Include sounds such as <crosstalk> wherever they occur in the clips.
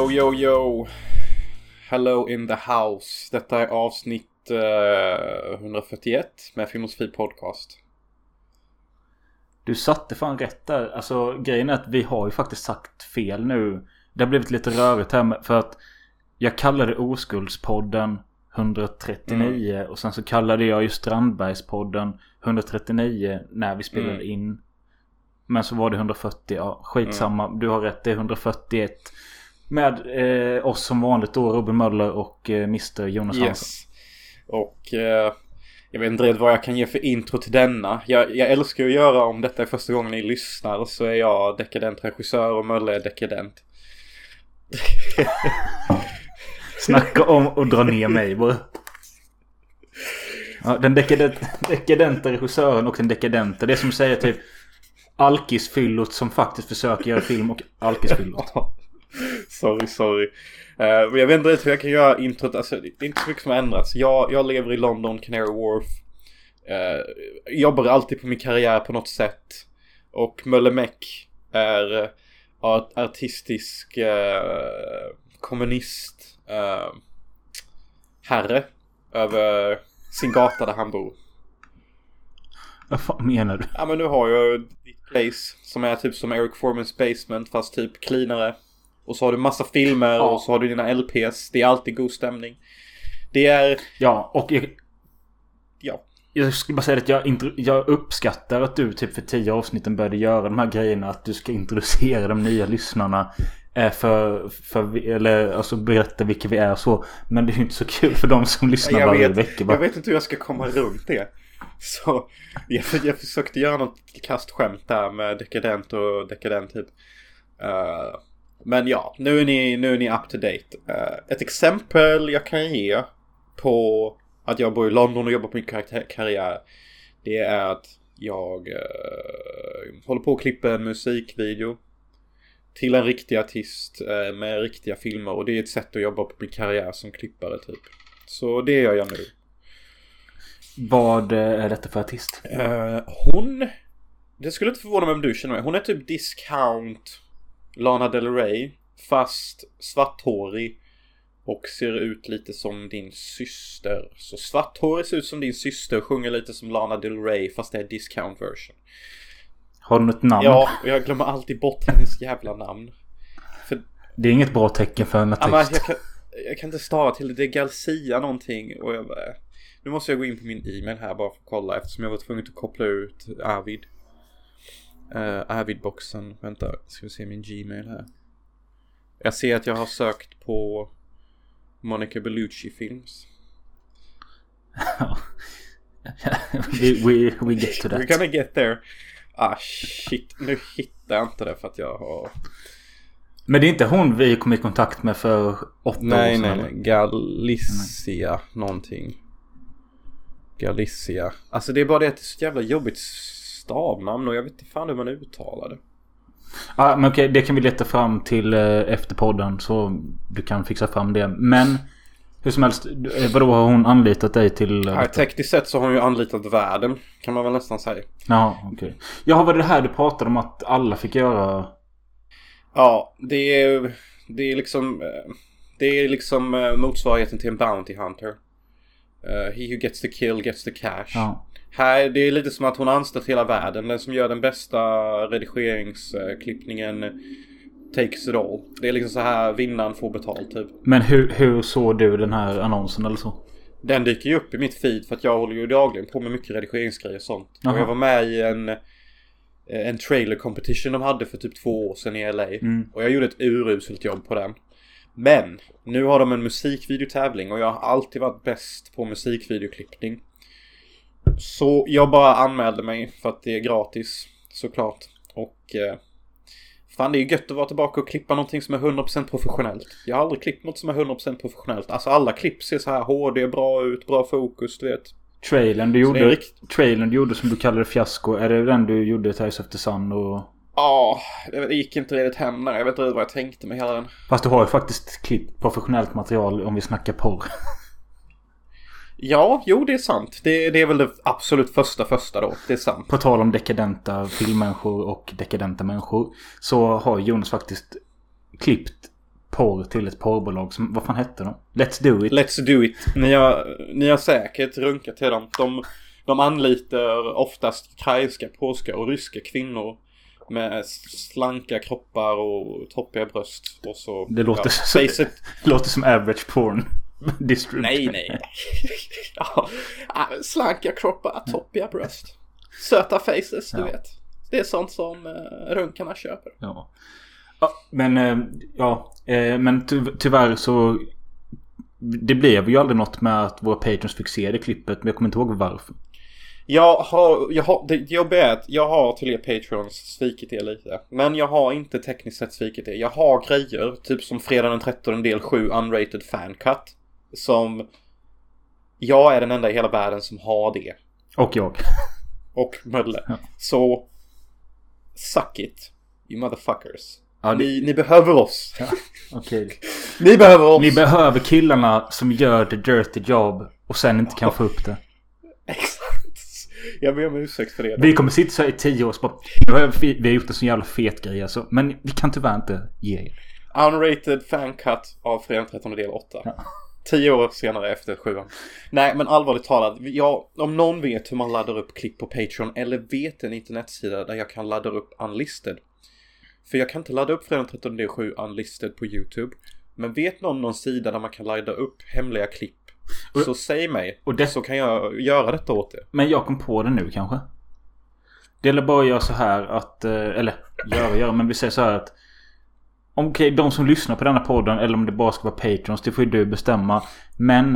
Yo, yo, yo. Hello in the house. Detta är avsnitt eh, 141 med Filmosofi Podcast. Du satte fan rätt där. Alltså grejen är att vi har ju faktiskt sagt fel nu. Det har blivit lite rörigt här för att jag kallade Oskuldspodden 139 och sen så kallade jag ju Strandbergspodden 139 när vi spelade Mm. in. Men så var det 140. Ja, skitsamma. Du har rätt. Det är 141. Med eh, oss som vanligt då Robin Möller och eh, Mr Jonas Hansson. Yes. Och eh, jag vet inte vad jag kan ge för intro till denna. Jag, jag älskar att göra om detta är första gången ni lyssnar så är jag dekadent regissör och Mölle är dekadent. <laughs> Snacka om att dra ner mig bara. Ja, den dekadent, dekadenta regissören och den dekadenta. Det är som säger typ Alkisfyllot som faktiskt försöker göra film och Alkisfyllot. <laughs> <laughs> sorry, sorry. Eh, men jag vet inte hur jag kan göra introt. Alltså, det är inte så mycket som har ändrats. Jag, jag lever i London, Canary Wharf. Uh, jobbar alltid på min karriär på något sätt. Och Mölle Meck är uh, art, artistisk uh, kommunist uh, herre över sin gata där han bor. Vad fan menar du? Ja men nu har jag ditt place som är typ som Eric Formans Basement fast typ cleanare. Och så har du massa filmer Ja. och så har du dina LPs. Det är alltid god stämning. Det är, Ja, och jag, ja. jag skulle bara säga att jag, intro- jag uppskattar att du typ för tio avsnitten började göra de här grejerna. Att du ska introducera de nya lyssnarna. eh, För, för, vi- eller alltså berätta vilka vi är och så. Men det är ju inte så kul för de som lyssnar varje vecka. Bara, jag vet inte hur jag ska komma runt det. Så jag, jag försökte göra något kastskämt där med dekadent och dekadent typ. Eh, men ja, nu är ni, nu är ni up to date. Eh, ett exempel jag kan ge på att jag bor i London och jobbar på min karriär. Det är att jag eh, håller på att klippa en musikvideo. Till en riktig artist eh, med riktiga filmer och det är ett sätt att jobba på min karriär som klippare typ. Så det gör jag nu. Vad eh, är detta för artist? Eh, hon... Det skulle inte förvåna mig om du känner mig. Hon är typ discount Lana Del Rey. Fast svarthårig. Och ser ut lite som din syster. Så svarthårig ser ut som din syster sjunger lite som Lana Del Rey fast det är discount version. Har hon ett namn? Ja, och jag glömmer alltid bort hennes jävla namn. För Det är inget bra tecken för en Ja, artist. jag, kan, jag kan inte stava till det. Det är Garcia någonting. Och jag bara, nu måste jag gå in på min e-mail här bara för att kolla eftersom jag var tvungen att koppla ut Arvid. Uh, Arvid-boxen. Vänta, ska vi se min Gmail här. Jag ser att jag har sökt på Monica Bellucci films. <laughs> we, we, we get to We're that. gonna get there. Ah shit, nu hittar jag inte det för att jag har... Men det är inte hon vi kom i kontakt med för åtta år Nej, sedan? nej, eller? nej. Galicia någonting. Galicia. Alltså det är bara det att det är så jävla jobbigt stavnamn och jag vet inte fan hur man uttalar det. Ja, men okej, det kan vi leta fram till eh, efter podden. Så du kan fixa fram det. Men hur som helst, eh, vadå har hon anlitat dig till? eh, detta? tekniskt sett så har hon ju anlitat världen. Kan man väl nästan säga. Jaha, okej. Ja, var det här du pratade om att alla fick göra? Ja, det är, det är liksom... Det är liksom motsvarigheten till en Bounty Hunter. Eh, he who gets the kill gets the cash. Ja. Här, det är lite som att hon har anställt hela världen. Den som gör den bästa redigeringsklippningen takes it all. Det är liksom så här vinnaren får betalt typ. Men hur, hur såg du den här annonsen eller så? Den dyker ju upp i mitt feed för att jag håller ju dagligen på med mycket redigeringsgrejer och sånt. Jaha. Och jag var med i en, en trailer competition de hade för typ två år sedan i LA. Mm. Och jag gjorde ett uruselt jobb på den. Men nu har de en musikvideotävling och jag har alltid varit bäst på musikvideoklippning. Så jag bara anmälde mig för att det är gratis såklart. Och eh, fan det är ju gött att vara tillbaka och klippa någonting som är 100% professionellt. Jag har aldrig klippt något som är 100% professionellt. Alltså alla klipp ser så här HD, bra ut, bra fokus, du vet. Trailern du gjorde, rikt- trailern du gjorde som du kallade fiasko. Är det den du gjorde Ice of the Sun och... Ja, det gick inte riktigt hem där. Jag vet inte vad jag tänkte med hela den. Fast du har ju faktiskt klippt professionellt material om vi snackar porr. <laughs> Ja, jo det är sant. Det, det är väl det absolut första första då. Det är sant. På tal om dekadenta filmmänniskor och dekadenta människor. Så har Jonas faktiskt klippt porr till ett porrbolag som, vad fan hette de? Let's do it. Let's do it. Ni har, ni har säkert runkat till dem. De, de anlitar oftast ukrainska, polska och ryska kvinnor. Med slanka kroppar och toppiga bröst. Och så... Det låter, ja, det <laughs> låter som average porn. <laughs> Distribute. Nej, nej. <laughs> ja, slanka kroppar, toppiga bröst. Söta faces, du Ja. vet. Det är sånt som uh, runkarna köper. Ja. ja men eh, ja. Eh, men ty tyvärr så. Det blev ju aldrig något med att våra patrons fick se det klippet. Men jag kommer inte ihåg varför. Jag har, jag har, det jobbiga är att jag har till er Patreons svikit er lite. Men jag har inte tekniskt sett svikit er. Jag har grejer, typ som Fredag den 13 del 7 unrated fan cut. Som jag är den enda i hela världen som har det. Och jag. Och Mölle. Ja. Så suck it. You motherfuckers. Ja, det, Ni, ni behöver oss. okej. <laughs> Ni behöver oss. Ni behöver killarna som gör the dirty job. Och sen inte kan få upp det. <laughs> Exakt. Jag ber om ursäkt för det. Vi kommer sitta så här i tio år bara, "Nu har vi, har gjort en så jävla fet grej alltså. Men vi kan tyvärr inte ge er. Unrated fan cut av Fredag den 13 del 8. Ja. Tio år senare efter sjuan. Nej men allvarligt talat. Jag, om någon vet hur man laddar upp klipp på Patreon eller vet en internetsida där jag kan ladda upp unlisted. För jag kan inte ladda upp Fredag den 13 del 7 unlisted på YouTube. Men vet någon någon sida där man kan ladda upp hemliga klipp. Och- så säg mig. och det- Så kan jag göra detta åt er. Men jag kom på det nu kanske. Det är bara att göra så här att, eh, eller göra göra, men vi säger så här att. Okej, de som lyssnar på denna podden eller om det bara ska vara Patrons, det får ju du bestämma. Men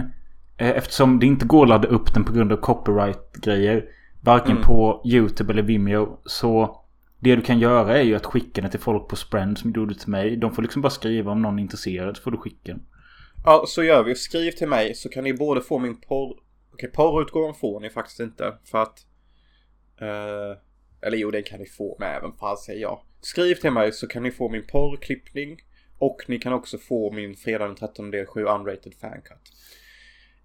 eh, eftersom det inte går att ladda upp den på grund av copyright-grejer. Varken Mm. på YouTube eller Vimeo. Så det du kan göra är ju att skicka den till folk på Sprend som gjorde till mig. De får liksom bara skriva om någon är intresserad så får du skicka den. Ja, så gör vi. Skriv till mig så kan ni både få min porr... Okej, porrutgåvan får ni faktiskt inte. För att... Eh, eller jo, det kan ni få med även fall säger jag. Skriv till mig så kan ni få min porrklippning. Och ni kan också få min fredag den 13 del 7 unrated fancut.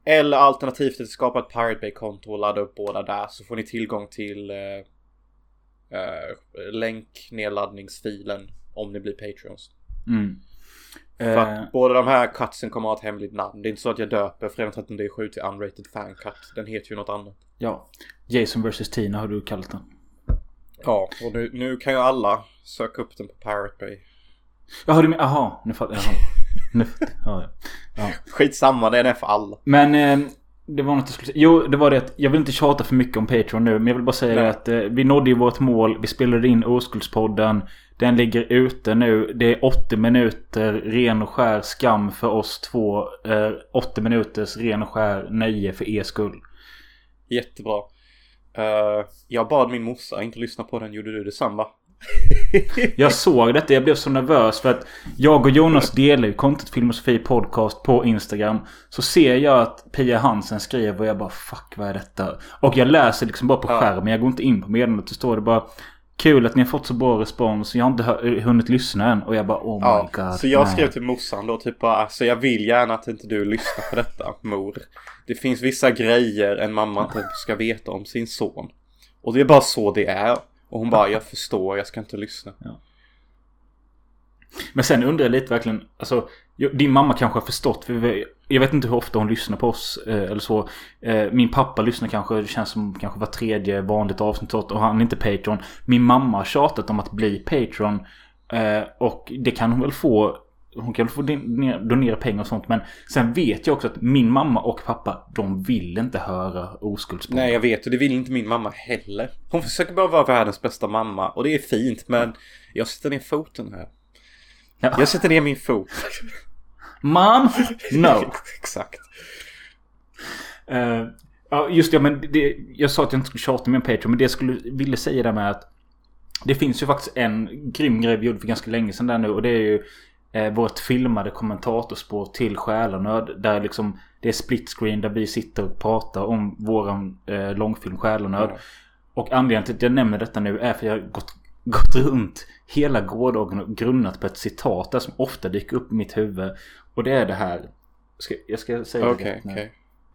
Eller alternativt att skapa ett Pirate Bay-konto och ladda upp båda där så får ni tillgång till eh, eh, länknedladdningsfilen om ni blir Patreons. Mm. För Eh, att båda de här cutsen kommer att ha ett hemligt namn. Det är inte så att jag döper Fredag 13 d 7 till Unrated Fan Cut. Den heter ju något annat. ja. Jason vs Tina har du kallat den. Ja, och nu, nu kan ju alla söka upp den på Pirate Bay. Jaha, du menar... Jaha, nu fattar jag. Nu, ja, ja. Skitsamma, den är för alla. Men eh, det var något jag skulle säga. Jo, det var det att jag vill inte tjata för mycket om Patreon nu. Men jag vill bara säga Nej. att eh, vi nådde ju vårt mål. Vi spelade in Oskuldspodden. Den ligger ute nu. Det är 80 minuter ren och skär skam för oss två. Eh, 80 minuters ren och skär nöje för er skull. Jättebra. Eh, jag bad min morsa inte lyssna på den. Gjorde du detsamma? Jag såg detta, jag blev så nervös för att jag och Jonas delar ju kontot Filmosofi Podcast på Instagram. Så ser jag att Pia Hansen skriver och jag bara fuck vad är detta? Och jag läser liksom bara på Ja. skärmen, jag går inte in på meddelandet. Det står det bara Kul att ni har fått så bra respons. Jag har inte hunnit lyssna än. Och jag bara oh Ja, my god. så jag nej. skrev till morsan då typ bara, alltså jag vill gärna att inte du lyssnar på detta, mor. Det finns vissa grejer en mamma inte ska veta om sin son. Och det är bara så det är. Och hon bara, jag förstår, jag ska inte lyssna. Men sen undrar jag lite verkligen. Alltså, din mamma kanske har förstått. För jag vet inte hur ofta hon lyssnar på oss. Eh, eller så. Eh, min pappa lyssnar kanske. Det känns som kanske var tredje vanligt avsnitt. Och han är inte Patreon. Min mamma har tjatat om att bli Patreon. Eh, och det kan hon väl få. Hon kan få donera, pengar och sånt. Men sen vet jag också att min mamma och pappa. De vill inte höra oskuldspodd. Nej, jag vet och det vill inte min mamma heller. Hon försöker bara vara världens bästa mamma och det är fint men jag sätter ner foten här. Ja. Jag sätter ner min fot. Mom! No! <laughs> Exakt. Eh, ja, just det. Men det, jag sa att jag inte skulle tjata med en Patreon. Men det jag skulle ville säga där med att det finns ju faktiskt en grym grej vi gjorde för ganska länge sedan där nu. Och det är ju eh, vårt filmade kommentatorspår till Själanöd. Där liksom det är split screen där vi sitter och pratar om våran eh, långfilm Själanöd. Ja. Och anledningen till att jag nämner detta nu är för jag har gått, <laughs> gått runt hela gårdagen och grunnat på ett citat där som ofta dyker upp i mitt huvud. Och det är det här. Ska, jag ska säga det Okej, rätt nu. okej.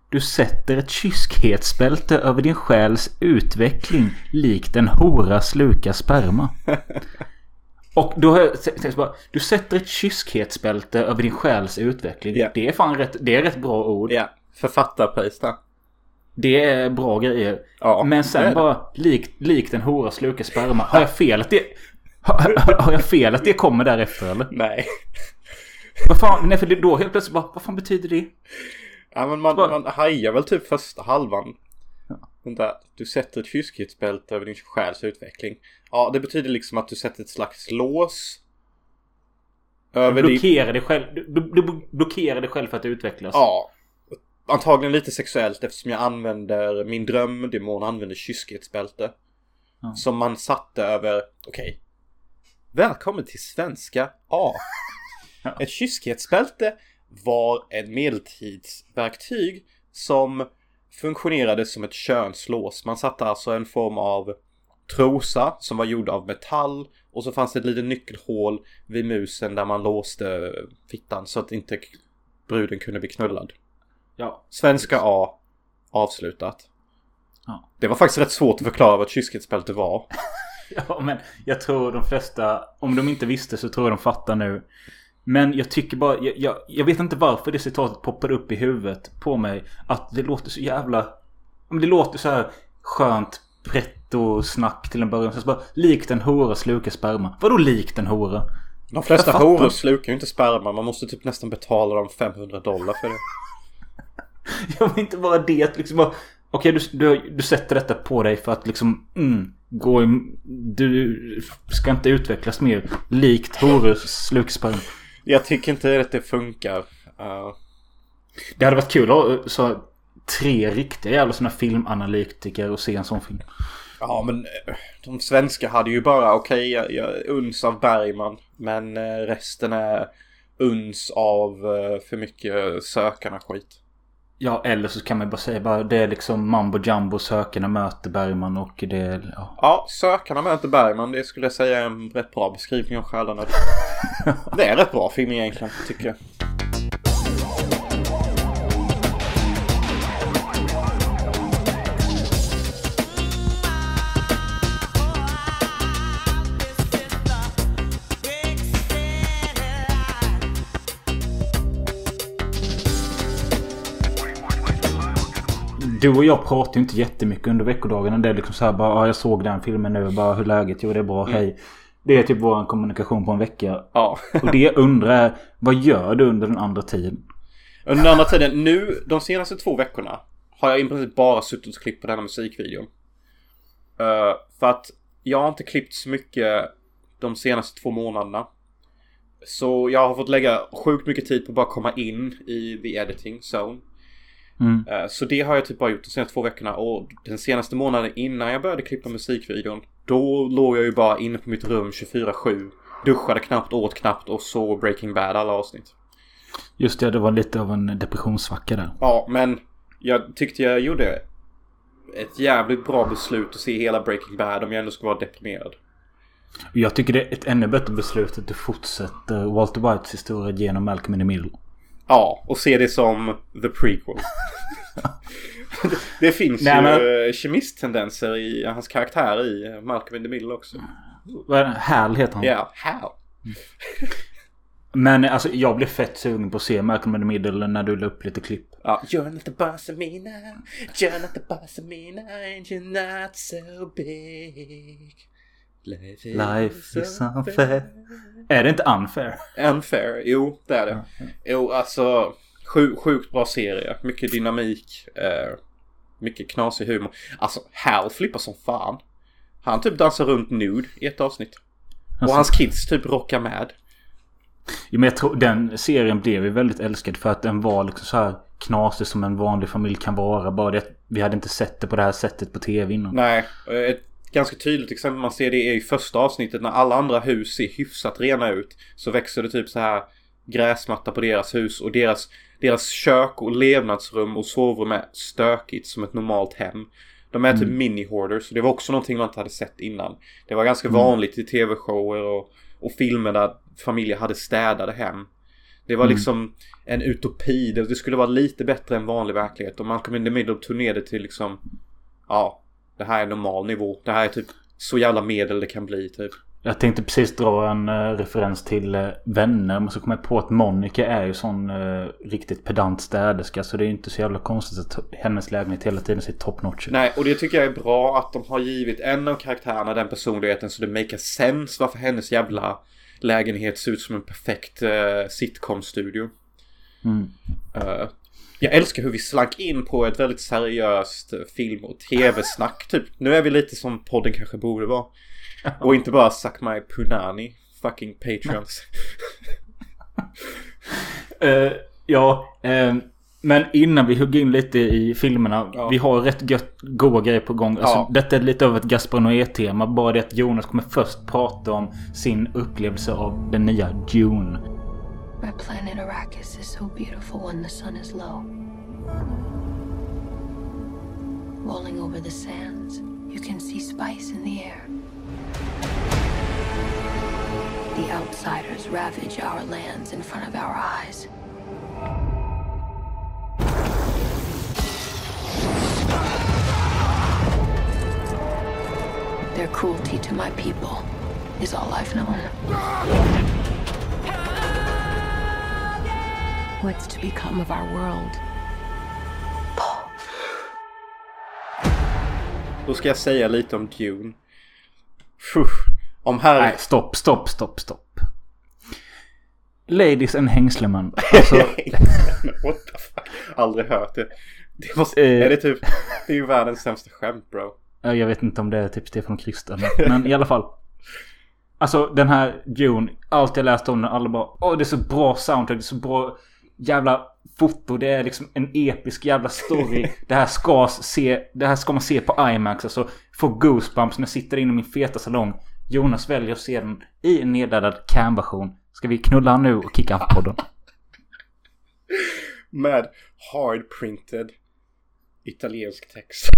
Du sätter ett kyskhetsbälte över din själs utveckling likt en hora slukar sperma. <laughs> Och då har jag tänkt bara, du sätter ett kyskhetsbälte över din själs utveckling. Ja. Det är fan rätt, det är rätt bra ord. Ja. Författarpris där. Det är bra grejer. Ja, Men det sen det. bara, likt, likt en hora slukar sperma. Har jag fel att det... Har, har, jag fel att det kommer därefter eller? Nej. Vad fan, nej för det då helt plötsligt bara, vad fan betyder det? Ja men man, Bara- man hajar väl typ första halvan. Vänta, du sätter ett kyskhetsbälte över din själs utveckling. Ja, det betyder liksom att du sätter ett slags lås. Över din... Blockera dig själv, du, du, du blockerar dig själv för att utvecklas. Ja. Antagligen lite sexuellt eftersom jag använder min drömdemon använder kyskhetsbälte. Ja. Som man satte över, okej. Välkommen till svenska A. Ja. Ett kyskhetsbälte var ett medeltidsverktyg som funktionerade som ett könslås. Man satte alltså en form av trosa som var gjord av metall och så fanns det ett litet nyckelhål vid musen där man låste fittan så att inte bruden kunde bli knullad. Ja. Svenska A avslutat. Ja. Det var faktiskt rätt svårt att förklara vad ett kyskhetsbälte var. <laughs> Ja, men jag tror de flesta, om de inte visste så tror jag de fattar nu. Men jag tycker bara, jag, jag, jag vet inte varför det citatet poppar upp i huvudet på mig. Att det låter så jävla... men Det låter så här skönt pretto-snack till en början. Så bara, likt en hora slukar sperma. Vadå likt en hora? De flesta horor slukar ju inte sperma. Man måste typ nästan betala dem 500 dollar för det. <laughs> Jag vill inte bara det liksom bara... Okej, du, du, du sätter detta på dig för att liksom... Mm, gå i, Du ska inte utvecklas mer. Likt horor slukar sperma. Jag tycker inte att det funkar. Uh, Det hade varit kul att ha så tre riktiga jävla såna filmanalytiker och se en sån film. ja men eh, de svenska hade ju bara okej, jag uns av Bergman. Men eh, resten är uns av eh, för mycket sökarna skit. Ja, eller så kan man bara säga bara det är liksom mambo jumbo sökarna möter Bergman och det är... Ja. Ja, sökarna möter Bergman. Det skulle jag säga är en rätt bra beskrivning av själarna. <laughs> det är en rätt bra film egentligen, tycker jag. Du och jag pratar ju inte jättemycket under veckodagarna. Det är liksom så här bara, ja, jag såg den filmen nu, bara hur läget? Jo, det är bra, hej. Det är typ vår kommunikation på en vecka. Ja. Och det jag undrar är, vad gör du under den andra tiden? Under den andra tiden, nu de senaste två veckorna har jag i princip bara suttit och klippt på denna musikvideon. Eh, för att jag har inte klippt så mycket de senaste två månaderna. Så jag har fått lägga sjukt mycket tid på att bara komma in i the editing zone. Mm. Eh, Så det har jag typ bara gjort de senaste två veckorna och den senaste månaden innan jag började klippa musikvideon Då låg jag ju bara inne på mitt rum 24-7 Duschade knappt, åt knappt och såg Breaking Bad alla avsnitt Just det, det var lite av en depressionssvacka där. Ja, men jag tyckte jag gjorde ett jävligt bra beslut att se hela Breaking Bad om jag ändå ska vara deprimerad. Jag tycker det är ett ännu bättre beslut att du fortsätter Walter Whites historia genom Malcolm in the Middle. Ja, och se det som the prequel. det, <laughs> det finns Nej, ju men- eh, kemisttendenser i hans karaktär i Malcolm in the Middle också. Vad är det? Hal heter han. Ja, how? Men alltså jag blev fett sugen på att se Malcolm in the Middle när du la upp lite klipp. Ja, you're not the boss of me now. You're not the boss of me now. And you're not so big. Life is, Life is unfair. Är det inte unfair? Unfair, jo det är det. Jo, alltså sju, sjukt bra serie. Mycket dynamik. Eh, mycket knasig humor. Alltså Hal flippar som fan. Han typ dansar runt nude i ett avsnitt. Och Alltså. hans kids typ rockar med. Ja, men jag tror den serien blev ju väldigt älskad för att den var liksom så här knasig som en vanlig familj kan vara. Bara det att vi hade inte sett det på det här sättet på tv innan. Nej, eh, ett ganska tydligt exempel man ser det är i första avsnittet när alla andra hus ser hyfsat rena ut. Så växer det typ så här gräsmatta på deras hus och deras, deras kök och levnadsrum och sovrum är stökigt som ett normalt hem. De är typ mini-hoarders så det var också någonting man inte hade sett innan. Det var ganska vanligt i tv-shower och, och filmer där familjer hade städade hem. Det var liksom en utopi. Det, det skulle vara lite bättre än vanlig verklighet. Och Malcolm in the Middle tog ner det till liksom... Ja, det här är normal nivå. Det här är typ så jävla medel det kan bli typ. Jag tänkte precis dra en uh, referens till uh, Vänner. Men så kom jag på att Monica är ju sån uh, riktigt pedant städerska. Så det är ju inte så jävla konstigt att hennes lägenhet hela tiden ser top notch Nej, och det tycker jag är bra att de har givit en av karaktärerna den personligheten så det makar sense varför hennes jävla lägenhet ser ut som en perfekt uh, sitcom-studio. Mm. Jag älskar hur vi slank in på ett väldigt seriöst film och tv-snack typ. Nu är vi lite som podden kanske borde vara. Och inte bara suck my punani. Fucking patrons. uh, <laughs> ja, uh, men innan vi hugger in lite i filmerna. Ja. Vi har rätt gött, goda grejer på gång. Alltså, ja. Detta är lite av ett Gaspar Noé-tema. Bara det att Jonas kommer först prata om sin upplevelse av den nya Dune. My planet Arrakis is so beautiful when the sun is low. Rolling over the sands, you can see spice in the air. The outsiders ravage our lands in front of our eyes. Their cruelty to my people is all I've known. What's to become of our world? Då ska jag säga lite om Dune. Fuh. Om här... Nej, stopp, stopp, stopp, stopp. Ladies and Hängsleman. Alltså... <laughs> What the fuck? Aldrig hört det. det måste... eh... Är det typ... Det är ju världens sämsta skämt bro. Jag vet inte om det är typ Stefan Krister. Men i alla fall. Alltså den här Dune. Allt jag läst om den. Alla bara. Åh det är så bra soundtrack. Det är så bra jävla foto. Det är liksom en episk jävla story. <laughs> Det här ska, se, det här ska man se på IMAX. Alltså få goosebumps när jag sitter inne i min feta salong. Jonas väljer att se den i en nedladdad cam-version. Ska vi knulla nu och kicka på podden? <laughs> Med hard-printed italiensk text.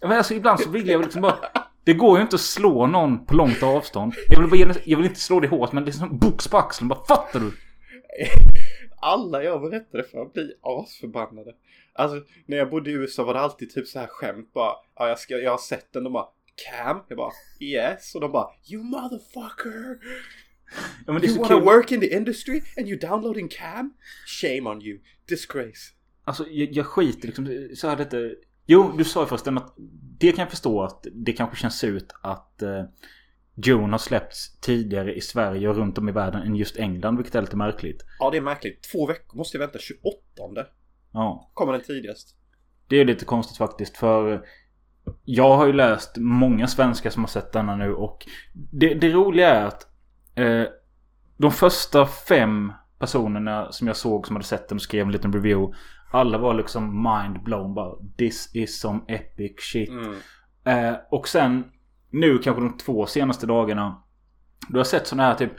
<laughs> Men alltså ibland så vill jag liksom bara... Det går ju inte att slå någon på långt avstånd. Jag vill, bara, jag vill inte slå det hårt men det är som box på axeln. Bara fattar du? <laughs> Alla jag berättade för blir asförbannade. Alltså när jag bodde i USA var det alltid typ så här skämt bara. Ja, jag, ska, jag har sett den. De bara Cam? Jag bara yes. Och de bara You motherfucker! Ja, men det you wanna kul. work in the industry and you downloading Cam? Shame on you. Disgrace. Alltså jag, jag skiter liksom så här detta. Jo, du sa ju förresten att det kan jag förstå att det kanske känns ut att eh, Dune har släppts tidigare i Sverige och runt om i världen än just England, vilket är lite märkligt. Ja, det är märkligt. Två veckor måste jag vänta 28. Ja. Kommer den tidigast. Det är lite konstigt faktiskt för jag har ju läst många svenskar som har sett denna nu och det, det roliga är att eh, de första fem personerna som jag såg som hade sett den och skrev en liten review. Alla var liksom mind blown bara. This is some epic shit. Mm. Eh, och sen nu kanske de två senaste dagarna. Du har sett sådana här typ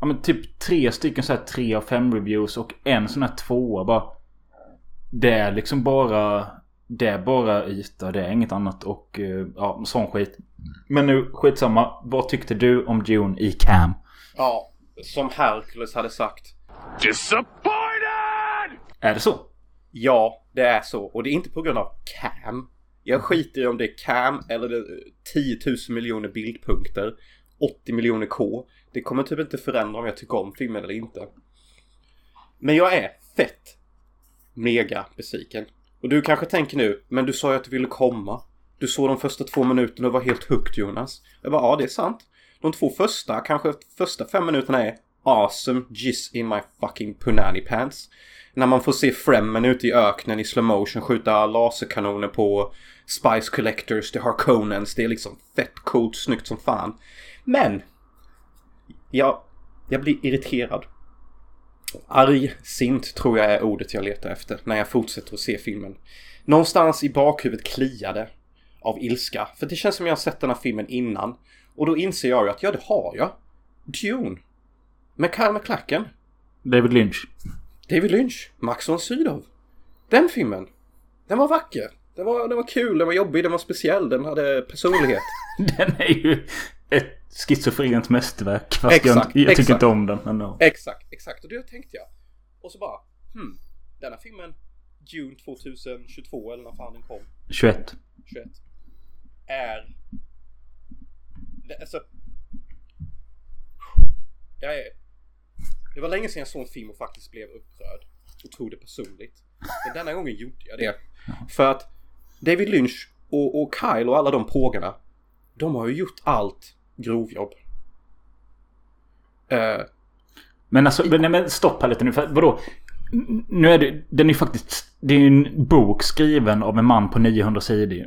Ja men typ tre stycken så här tre av fem reviews och en sån här tvåa bara. Det är liksom bara det är bara yta, det är inget annat och eh, ja, sån skit. Men nu, skitsamma. Vad tyckte du om Dune i Cam? Ja, som Hercules hade sagt. Disappointed! Är det så? Ja, det är så. Och det är inte på grund av Cam. Jag skiter i om det är Cam eller 10 000 miljoner bildpunkter. 80 miljoner K. Det kommer typ inte förändra om jag tycker om filmen eller inte. Men jag är fett mega besviken. Och du kanske tänker nu, men du sa ju att du ville komma. Du såg de första två minuterna och var helt hooked Jonas. Jag bara, ja det är sant. De två första, kanske första fem minuterna är awesome jizz in my fucking punani pants. När man får se Fremmen ute i öknen i slow motion skjuta laserkanoner på Spice Collectors, The Harkonnens. Det är liksom fett coolt, snyggt som fan. Men! Jag, jag blir irriterad. Argsint tror jag är ordet jag letar efter när jag fortsätter att se filmen. Någonstans i bakhuvudet kliade av ilska. För det känns som jag har sett den här filmen innan. Och då inser jag ju att ja, det har jag. Dune. Med Kyle MacLachlan. David Lynch. David Lynch. Max von Sydow. Den filmen. Den var vacker. Den var, den var kul, den var jobbig, den var speciell, den hade personlighet. <laughs> den är ju ett schizofrent mästerverk. Fast exakt, jag, jag tycker exakt. inte om den. Men no. Exakt, exakt. Och det tänkte jag. Och så bara, hmm. Denna filmen, June 2022 eller när fan den kom. 21. 21. Är det, alltså, jag är, det var länge sedan jag såg en film och faktiskt blev upprörd och tog det personligt. Men denna gången gjorde jag det. För att David Lynch och, och Kyle och alla de pågarna, de har ju gjort allt grovjobb. Eh, Men alltså, men, nej, men stopp här lite nu. För, vadå? Nu är det, den är ju faktiskt, det är en bok skriven av en man på 900 sidor ju.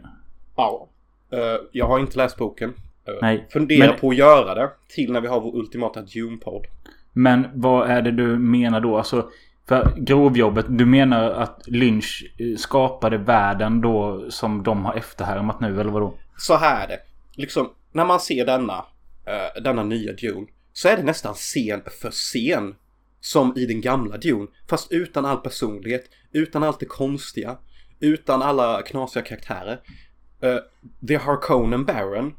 ja. Eh, jag har inte läst boken. Eh, Nej, Funderar men- på att göra det till när vi har vår ultimata Dune-podd. Men vad är det du menar då? Alltså, för grovjobbet, du menar att Lynch eh, skapade världen då som de har efterhärmat nu, eller vadå? Så här är det. Liksom, när man ser denna, uh, denna nya Dune så är det nästan scen för scen som i den gamla Dune. Fast utan all personlighet, utan allt det konstiga, utan alla knasiga karaktärer. Uh, The Harkonnen Baron.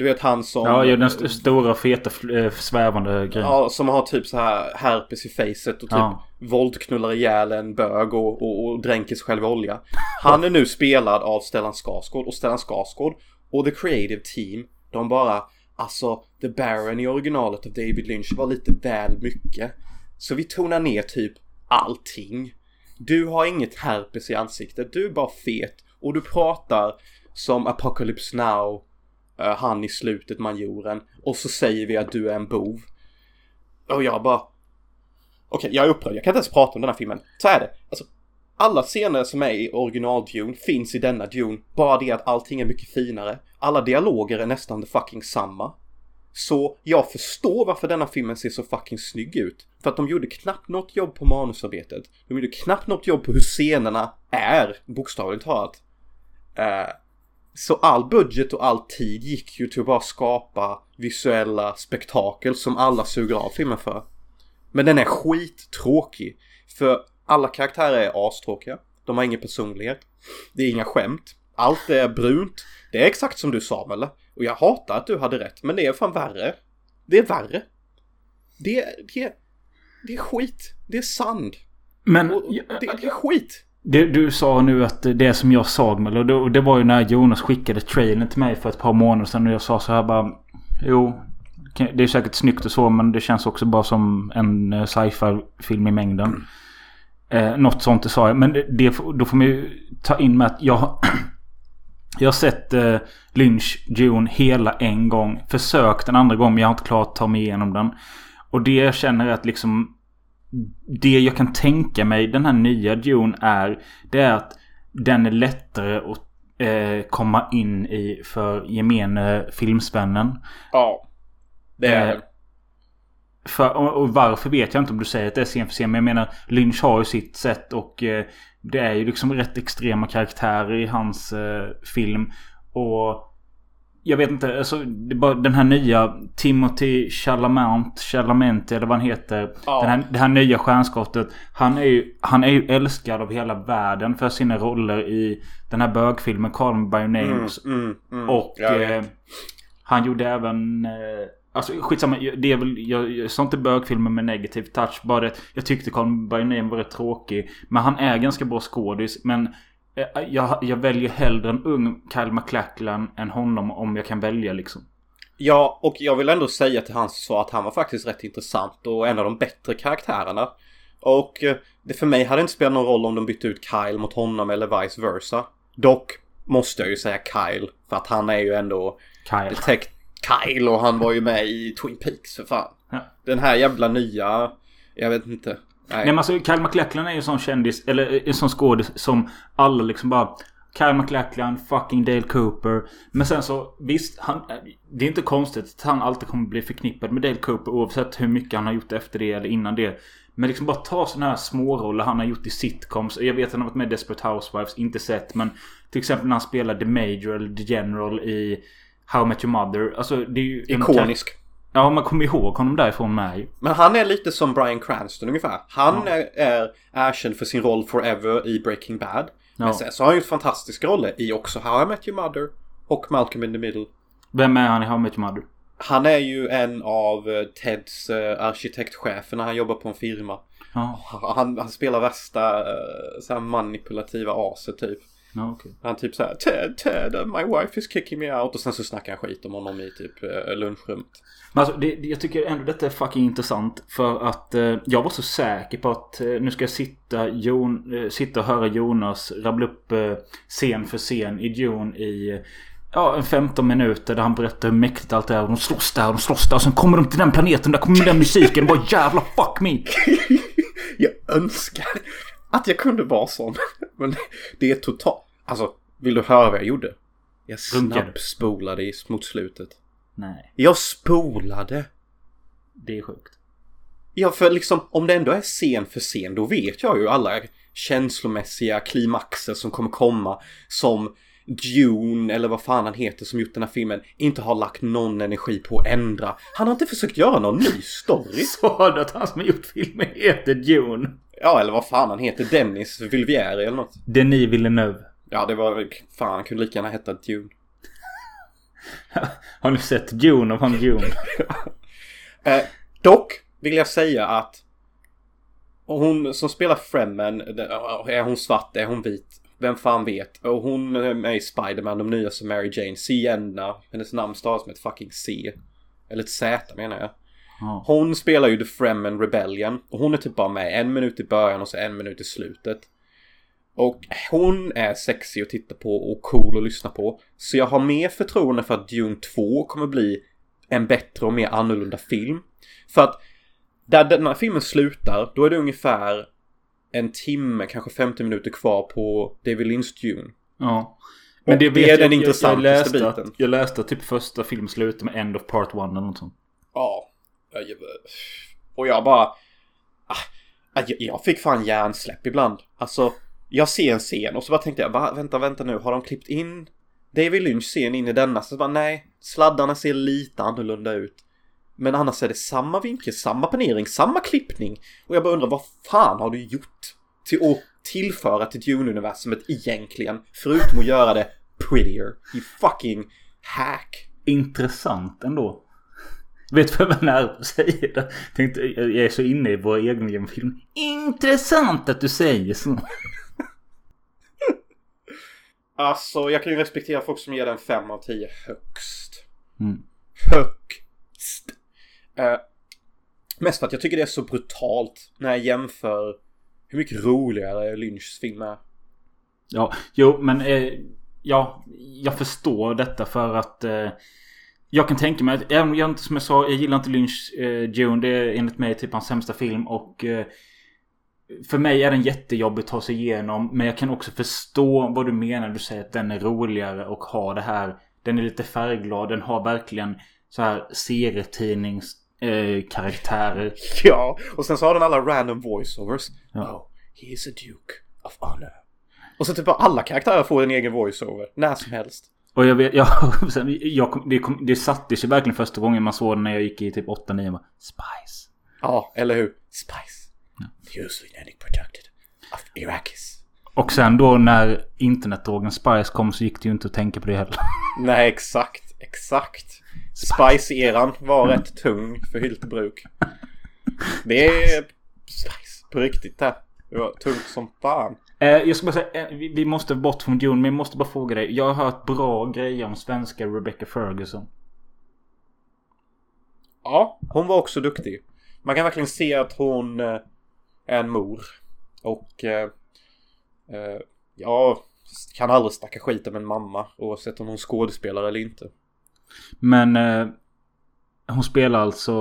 Du vet han som... Ja, ju den st- stora, feta, eh, svävande grejen. Ja, som har typ så här herpes i facet och typ Ja. våldknullar ihjäl en bög och, och, och dränker sig själv i olja. Han är nu spelad av Stellan Skarsgård och Stellan Skarsgård och The Creative Team, de bara Alltså, The Baron i originalet av David Lynch var lite väl mycket. Så vi tonar ner typ allting. Du har inget herpes i ansiktet, du är bara fet och du pratar som Apocalypse Now, Eh, han i slutet, majoren. Och så säger vi att du är en bov. Och jag bara... Okej, jag är upprörd. Jag kan inte ens prata om den här filmen. Så är det. Alltså, alla scener som är i original Dune finns i denna Dune. Bara det att allting är mycket finare. Alla dialoger är nästan the fucking samma. Så jag förstår varför denna filmen ser så fucking snygg ut. För att de gjorde knappt något jobb på manusarbetet. De gjorde knappt något jobb på hur scenerna är, bokstavligt talat. Uh, så all budget och all tid gick ju till att bara skapa visuella spektakel som alla suger av filmen för. Men den är skittråkig. För alla karaktärer är astråkiga. De har ingen personlighet. Det är inga skämt. Allt är brunt. Det är exakt som du sa Melle. Och jag hatar att du hade rätt. Men det är fan värre. Det är värre. Det, det, det är skit. Det är sand. Men Och det, det är skit det, du sa nu att det som jag sa med, och det, det var ju när Jonas skickade trailern till mig för ett par månader sedan. Och jag sa så här bara. Jo, det är säkert snyggt och så men det känns också bara som en eh, sci-fi film i mängden. Eh, något sånt sa jag. Men det, det, då får man ju ta in med att jag har... <clears throat> Jag har sett eh, Lynch Dune hela en gång. Försökt en andra gång men jag har inte klarat att ta mig igenom den. Och det jag känner är att liksom... Det jag kan tänka mig den här nya Dune är. Det är att den är lättare att eh, komma in i för gemene filmspännen. Ja. Det är Eh, För, och, och varför vet jag inte om du säger att det är scen för scen. Men jag menar Lynch har ju sitt sätt och eh, det är ju liksom rätt extrema karaktärer i hans eh, film. Och jag vet inte, alltså det bara den här nya Timothy Chalamet, Chalamet eller vad han heter. Ja. Den här, det här nya stjärnskottet. Han är, ju, han är ju älskad av hela världen för sina roller i den här bögfilmen Call Me By Your Name. Mm, mm, mm. Och eh, han gjorde även... Eh, alltså skitsamma. Det är väl, jag, jag sa inte bögfilmer med negativ touch. Bara det, jag tyckte Me By Name var rätt tråkig. Men han är ganska bra skådis. Men jag, jag väljer hellre en ung Kyle MacLachlan än honom om jag kan välja liksom. Ja, och jag vill ändå säga till hans svar att han var faktiskt rätt intressant och en av de bättre karaktärerna. Och eh, det för mig hade inte spelat någon roll om de bytte ut Kyle mot honom eller vice versa. Dock måste jag ju säga Kyle, för att han är ju ändå Kyle. detect Kyle och han var ju med i Twin Peaks för fan. Ja. Den här jävla nya, jag vet inte. Nej. Men alltså Kyle MacLachlan är ju en sån kändis, eller en sån skådis som alla liksom bara Kyle MacLachlan, fucking Dale Cooper. Men sen så visst, han, det är inte konstigt att han alltid kommer bli förknippad med Dale Cooper oavsett hur mycket han har gjort efter det eller innan det. Men liksom bara ta sådana här småroller han har gjort i sitcoms. Jag vet att han har varit med i Desperate Housewives, inte sett. Men till exempel när han spelar The Major eller The General i How I Met Your Mother. Alltså det är ju... Ikonisk. Ja, man kommer ihåg honom därifrån med. Men han är lite som Bryan Cranston ungefär. Han är, är erkänd för sin roll Forever i Breaking Bad. Men Ja. sen så har han ju fantastiska roller i också How I Met Your Mother och Malcolm in the Middle. Vem är han i How I Met Your Mother? Han är ju en av eh, Teds eh, arkitektchefer när han jobbar på en firma. Ja. Han, han spelar värsta eh, så manipulativa aset typ. Ja, okej. Han typ såhär Ted, Ted, my wife is kicking me out. Och sen så snackar han skit om honom i typ eh, lunchrummet. Men alltså, det, jag tycker ändå detta är fucking intressant. För att eh, jag var så säker på att eh, nu ska jag sitta, Jon, eh, sitta och höra Jonas rabbla upp eh, scen för scen i Dune i Ja, en 15 minuter där han berättar hur mäktigt allt är. Och de slåss där och de slåss där. Och sen kommer de till den planeten. Där kommer den musiken. Bara jävla fuck me. <laughs> Jag önskar att jag kunde vara sån. <laughs> Men det är totalt... Alltså, vill du höra vad jag gjorde? Jag snabbspolade mot slutet. Nej, Jag spolade. det är sjukt. Ja, för liksom om det ändå är scen för scen då vet jag ju alla känslomässiga klimaxer som kommer komma som Dune eller vad fan han heter som gjort den här filmen inte har lagt någon energi på att ändra. Han har inte försökt göra någon ny story. <laughs> Sa du att han som gjort filmen heter Dune? Ja, eller vad fan han heter. Dennis Vilvieri eller något. Denis Villeneuve. Ja, det var... Fan, han kunde lika gärna heta Dune. <laughs> Har ni sett Dune av han Dune? <laughs> Eh, dock vill jag säga att hon som spelar Fremen, är hon svart, är hon vit? Vem fan vet? Och hon är med i Spiderman, de nya som Mary Jane. Sienna, hennes namn stavas med ett fucking C. Eller ett Z menar jag. Ja. Hon spelar ju The Fremen Rebellion. Och hon är typ bara med en minut i början och så en minut i slutet. Och hon är sexig att titta på och cool att lyssna på. Så jag har mer förtroende för att Dune 2 kommer bli en bättre och mer annorlunda film. För att där den här filmen slutar, då är det ungefär en timme, kanske 50 minuter kvar på David Lynch Dune. Ja. Och det är den jag, intressantaste jag läste biten. Att, jag läste att typ första filmen slutar med End of Part 1 eller något sånt. Ja. Och jag bara... Ah, jag, jag fick fan hjärnsläpp ibland. Alltså, jag ser en scen och så bara tänkte jag, va, vänta, vänta nu, har de klippt in David Lynch scen in i denna? Så bara, nej, sladdarna ser lite annorlunda ut. Men annars är det samma vinkel, samma panering, samma klippning. Och jag bara undrar, vad fan har du gjort till att tillföra till Dune-universumet egentligen? Förutom att göra det prettier. You fucking hack. Intressant ändå. Vet du vad jag att <laughs> säga det? Tänkte, jag är så inne i vår egen film. Intressant att du säger så. <laughs> Alltså, jag kan ju respektera folk som ger den 5 av 10 högst. Mm. Högst. Eh, mest för att jag tycker det är så brutalt när jag jämför hur mycket roligare Lynchs film är. Ja, jo men eh, ja, jag förstår detta för att eh, jag kan tänka mig att, även jag som jag sa, jag gillar inte Lynch eh, Dune. Det är enligt mig typ hans sämsta film och eh, för mig är den jättejobbig att ta sig igenom. Men jag kan också förstå vad du menar. Du säger att den är roligare och har det här. Den är lite färgglad. Den har verkligen så här serietidnings eh, karaktärer. <laughs> Ja, och sen så har den alla random voiceovers. Ja. Oh, he is a duke of honor. Och så typ alla karaktärer får en egen voiceover. När som helst. Och jag vet, <laughs> ja, sen, jag, det, kom, det satte sig verkligen första gången man såg den när jag gick i typ 8-9. bara, Spice. Ja, eller hur? Spice. The usually genetic producted of Iraqis. Och sen då när internetdrogen Spice kom så gick det ju inte att tänka på det heller. <laughs> Nej, exakt. Exakt. Spice-eran var rätt tung för Hyltebruk. <laughs> Det är Spice på riktigt det. Det var tungt som fan. Eh, jag ska bara säga, eh, vi, måste bort från Dune, men jag måste bara fråga dig. Jag har hört bra grejer om svenska Rebecca Ferguson. Ja, hon var också duktig. Man kan verkligen se att hon eh, är en mor. Och eh, ja, kan aldrig snacka skit om en mamma oavsett om hon är skådespelare eller inte. Men eh, hon spelar alltså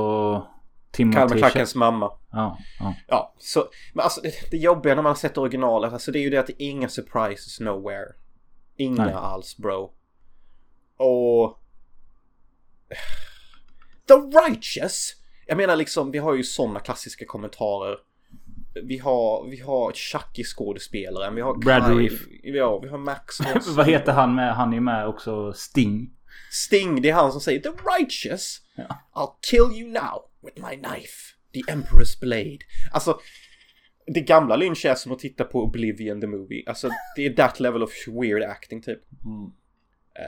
Kalmar Timothy Klackens mamma. Ja, ja. Ja, så, men alltså det, det jobbiga när man har sett originalet, alltså det är ju det att det är inga surprises nowhere. Inga Nej. alls bro. Och... The Righteous! Jag menar liksom, vi har ju sådana klassiska kommentarer. Vi har, vi har Chucky-skådespelaren, vi har Brad Kyle, Reef. Ja, vi har Max. <laughs> Vad heter han med? Han är med också. Sting. Sting, det är han som säger The Righteous! Ja. I'll kill you now with my knife. The Emperor's Blade. Alltså, det gamla Lynch är som att titta på Oblivion the Movie. Alltså, det är that level of weird acting typ. Eh,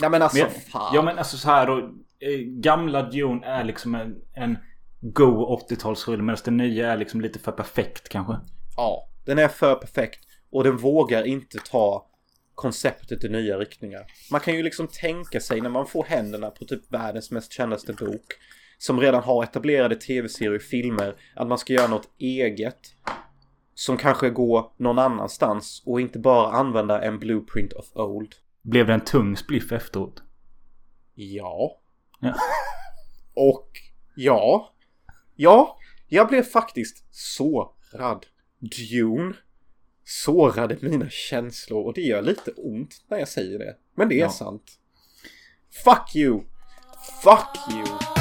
nej men alltså, Men, fan. ja men alltså så här då. eh, Gamla Dune är liksom en, en go 80-talsrulle medan den nya är liksom lite för perfekt kanske. Ja, den är för perfekt. Och den vågar inte ta konceptet i nya riktningar. Man kan ju liksom tänka sig när man får händerna på typ världens mest kändaste bok. Som redan har etablerade tv-serier och filmer. Att man ska göra något eget. Som kanske går någon annanstans och inte bara använda en blueprint of old. Blev det en tung spliff efteråt? Ja. Ja. <laughs> Och ja. Ja, jag blev faktiskt sårad. Dune sårade mina känslor och det gör lite ont när jag säger det. Men det är Ja. sant. Fuck you! Fuck you!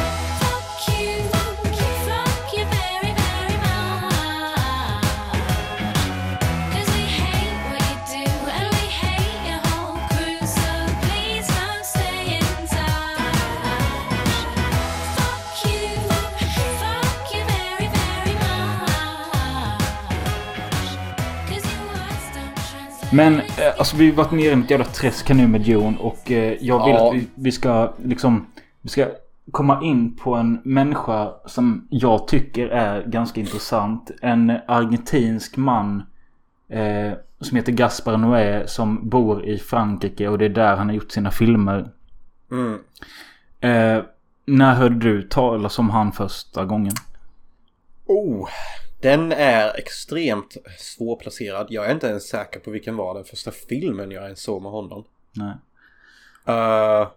Men eh, alltså vi har varit nere i ett jävla träsk här nu med Jon och eh, jag vill Ja. att vi, vi ska liksom Vi ska komma in på en människa som jag tycker är ganska intressant. En argentinsk man eh, som heter Gaspar Noé som bor i Frankrike och det är där han har gjort sina filmer. Mm. Eh, när hörde du talas om han första gången? Oh, den är extremt svårplacerad. Jag är inte ens säker på vilken var den första filmen jag ens såg med honom. Nej. Uh,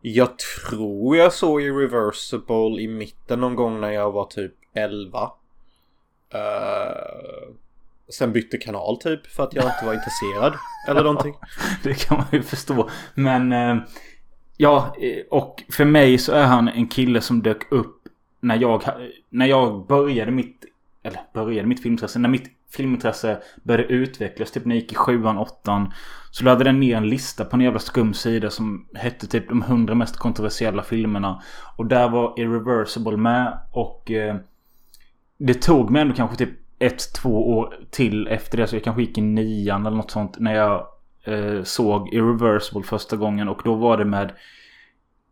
jag tror jag såg Irreversible i mitten någon gång när jag var typ 11. Uh, sen bytte kanal typ för att jag inte var intresserad. <laughs> Eller någonting. Det kan man ju förstå. Men eh, ja, eh, och för mig så är han en kille som dök upp när jag, när jag började mitt, eller började mitt filmintresse, när mitt filmintresse började utvecklas, typ när jag gick i sjuan, åttan. Så laddade den ner en lista på en jävla skum sida som hette typ de hundra mest kontroversiella filmerna. Och där var Irreversible med och eh, det tog mig ändå kanske typ ett, två år till efter det. Så jag kanske gick i nian eller något sånt. När jag eh, såg Irreversible första gången. Och då var det med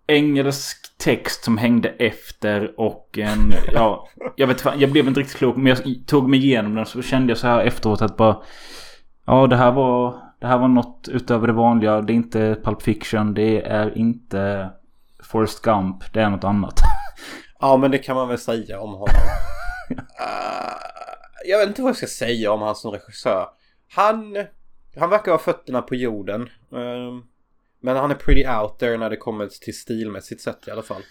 engelsk text som hängde efter och en, ja, jag vet fan, jag blev inte riktigt klok men jag tog mig igenom den så kände jag så här efteråt att bara Ja det här var, det här var något utöver det vanliga. Det är inte Pulp Fiction, det är inte Forrest Gump, det är något annat. Ja men det kan man väl säga om honom. Uh, jag vet inte vad jag ska säga om han som regissör. Han, han verkar ha fötterna på jorden. Uh, men han är pretty out there när det kommer till stilmässigt sett i alla fall.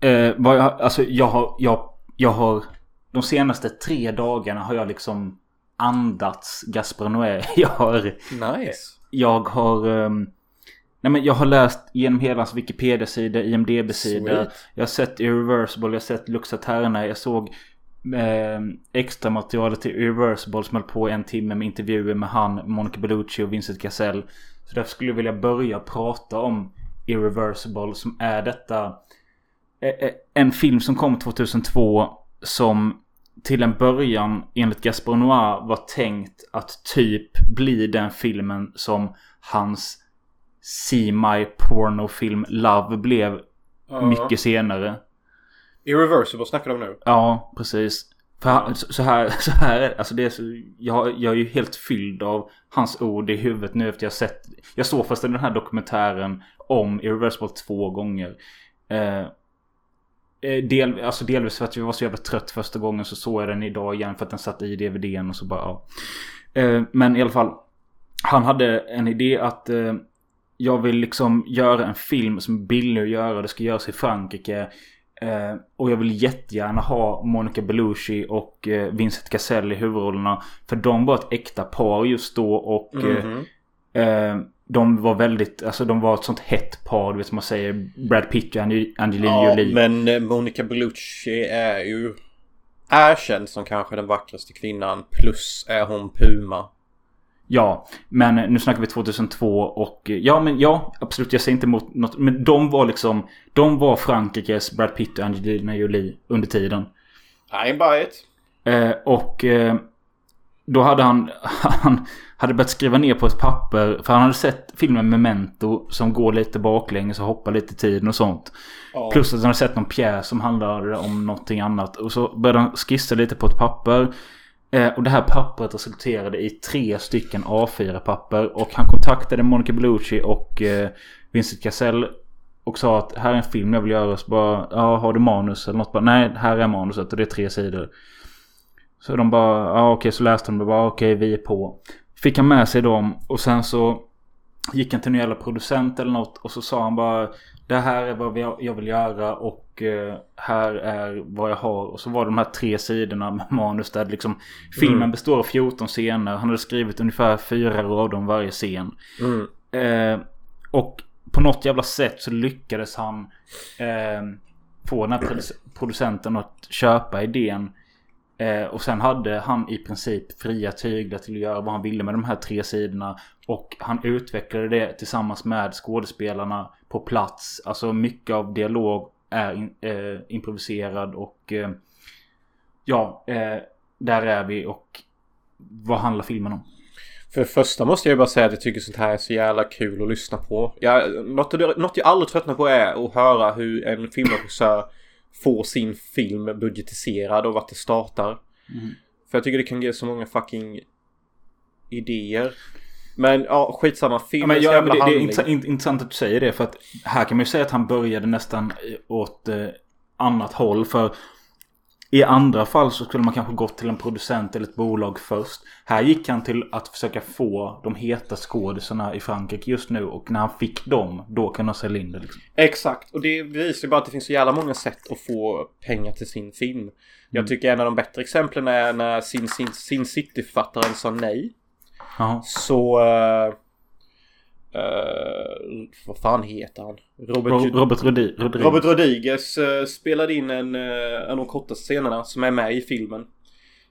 Eh, vad jag, alltså jag har, jag, jag har de senaste tre dagarna har jag liksom andats Gaspar Noé. <laughs> Jag har, Nice. jag har, ehm, nej men jag har läst genom hela hans Wikipedia-sida, IMDB-sida. Jag har sett Irreversible, jag har sett Lux Aeterna, jag såg eh, extra materialet till Irreversible som höll på en timme med intervjuer med han, Monica Bellucci och Vincent Cassell. Så därför skulle jag vilja börja prata om Irreversible som är detta eh, eh, en film som kom 2002 som till en början enligt Gaspar Noir var tänkt att typ bli den filmen som hans See My Porno-film Love blev Ja. mycket senare. Irreversible snackar de nu. Ja, precis. För så här, <laughs> så här. Alltså det är så, jag, jag är ju helt fylld av hans ord i huvudet nu efter jag sett. Jag såg först den här dokumentären om Irreversible två gånger. Eh, eh del, alltså delvis för att jag var så jävla trött första gången så såg jag den idag igen för att den satt i DVDn och så bara ja. Eh, men i alla fall. Han hade en idé att eh, jag vill liksom göra en film som är billig att göra. Det ska göras i Frankrike. Eh, och jag vill jättegärna ha Monica Bellucci och eh, Vincent Cassel i huvudrollerna. För de var ett äkta par just då och Mhm. eh, de var väldigt, alltså de var ett sånt hett par, du vet som man säger. Brad Pitt och Ange- Angelina Ja, Jolie. men eh, Monica Bellucci är ju erkänd som kanske den vackraste kvinnan. Plus är hon Puma. Ja, men nu snackar vi 2002 och ja men ja absolut jag säger inte emot något. Men de var liksom, de var Frankrikes Brad Pitt och Angelina Jolie under tiden. I buy it. Eh, och eh, då hade han, <laughs> han hade börjat skriva ner på ett papper. För han hade sett filmen Memento som går lite baklänges och hoppar lite i tiden och sånt. Ja. Plus att han hade sett någon pjäs som handlar om någonting annat. Och så började han skissa lite på ett papper. Eh, och det här pappret resulterade i tre stycken A4-papper. Och han kontaktade Monica Bellucci och eh, Vincent Cassell. Och sa att här är en film jag vill göra. Så bara, ja har du manus eller något? Bara, Nej, här är manuset och det är tre sidor. Så de bara, ja okej så läste de det bara, okej vi är på. Fick han med sig dem och sen så gick han till någon jävla producent eller något och så sa han bara det här är vad jag vill göra och eh, här är vad jag har. Och så var det de här tre sidorna med manus där liksom Filmen Mm. består av 14 scener. Han hade skrivit ungefär fyra rader om varje scen. Mm. Eh, och på något jävla sätt så lyckades han eh, få den här produ- producenten att köpa idén. Eh, och sen hade han i princip fria tyglar till att göra vad han ville med de här tre sidorna. Och han utvecklade det tillsammans med skådespelarna på plats. Alltså mycket av dialog är in, eh, improviserad och eh, ja, eh, där är vi och vad handlar filmen om? För det första måste jag bara säga att jag tycker sånt här är så jävla kul att lyssna på. Jag, något, något jag aldrig tröttnar på är att höra hur en filmregissör får sin film budgetiserad och vart det startar. Mm. För jag tycker det kan ge så många fucking idéer. Men ja, skitsamma. Ja, Filmens men, ja, men det, det är intressant, int- intressant att du säger det. För att här kan man ju säga att han började nästan åt eh, annat håll. För i andra fall så skulle man kanske gått till en producent eller ett bolag först. Här gick han till att försöka få de heta skådisarna i Frankrike just nu. Och när han fick dem, då kan han sälja in det. Liksom. Exakt, och det visar ju bara att det finns så jävla många sätt att få pengar till sin film. Mm. Jag tycker en av de bättre exemplen är när Sin, Sin, Sin City-författaren sa nej. Så... Uh, uh, vad fan heter han? Robert, Ro- Robert Rodi- Rodriguez. Robert Rodriguez eh, spelade in en, uh, en av de kortaste scenerna som är med i filmen.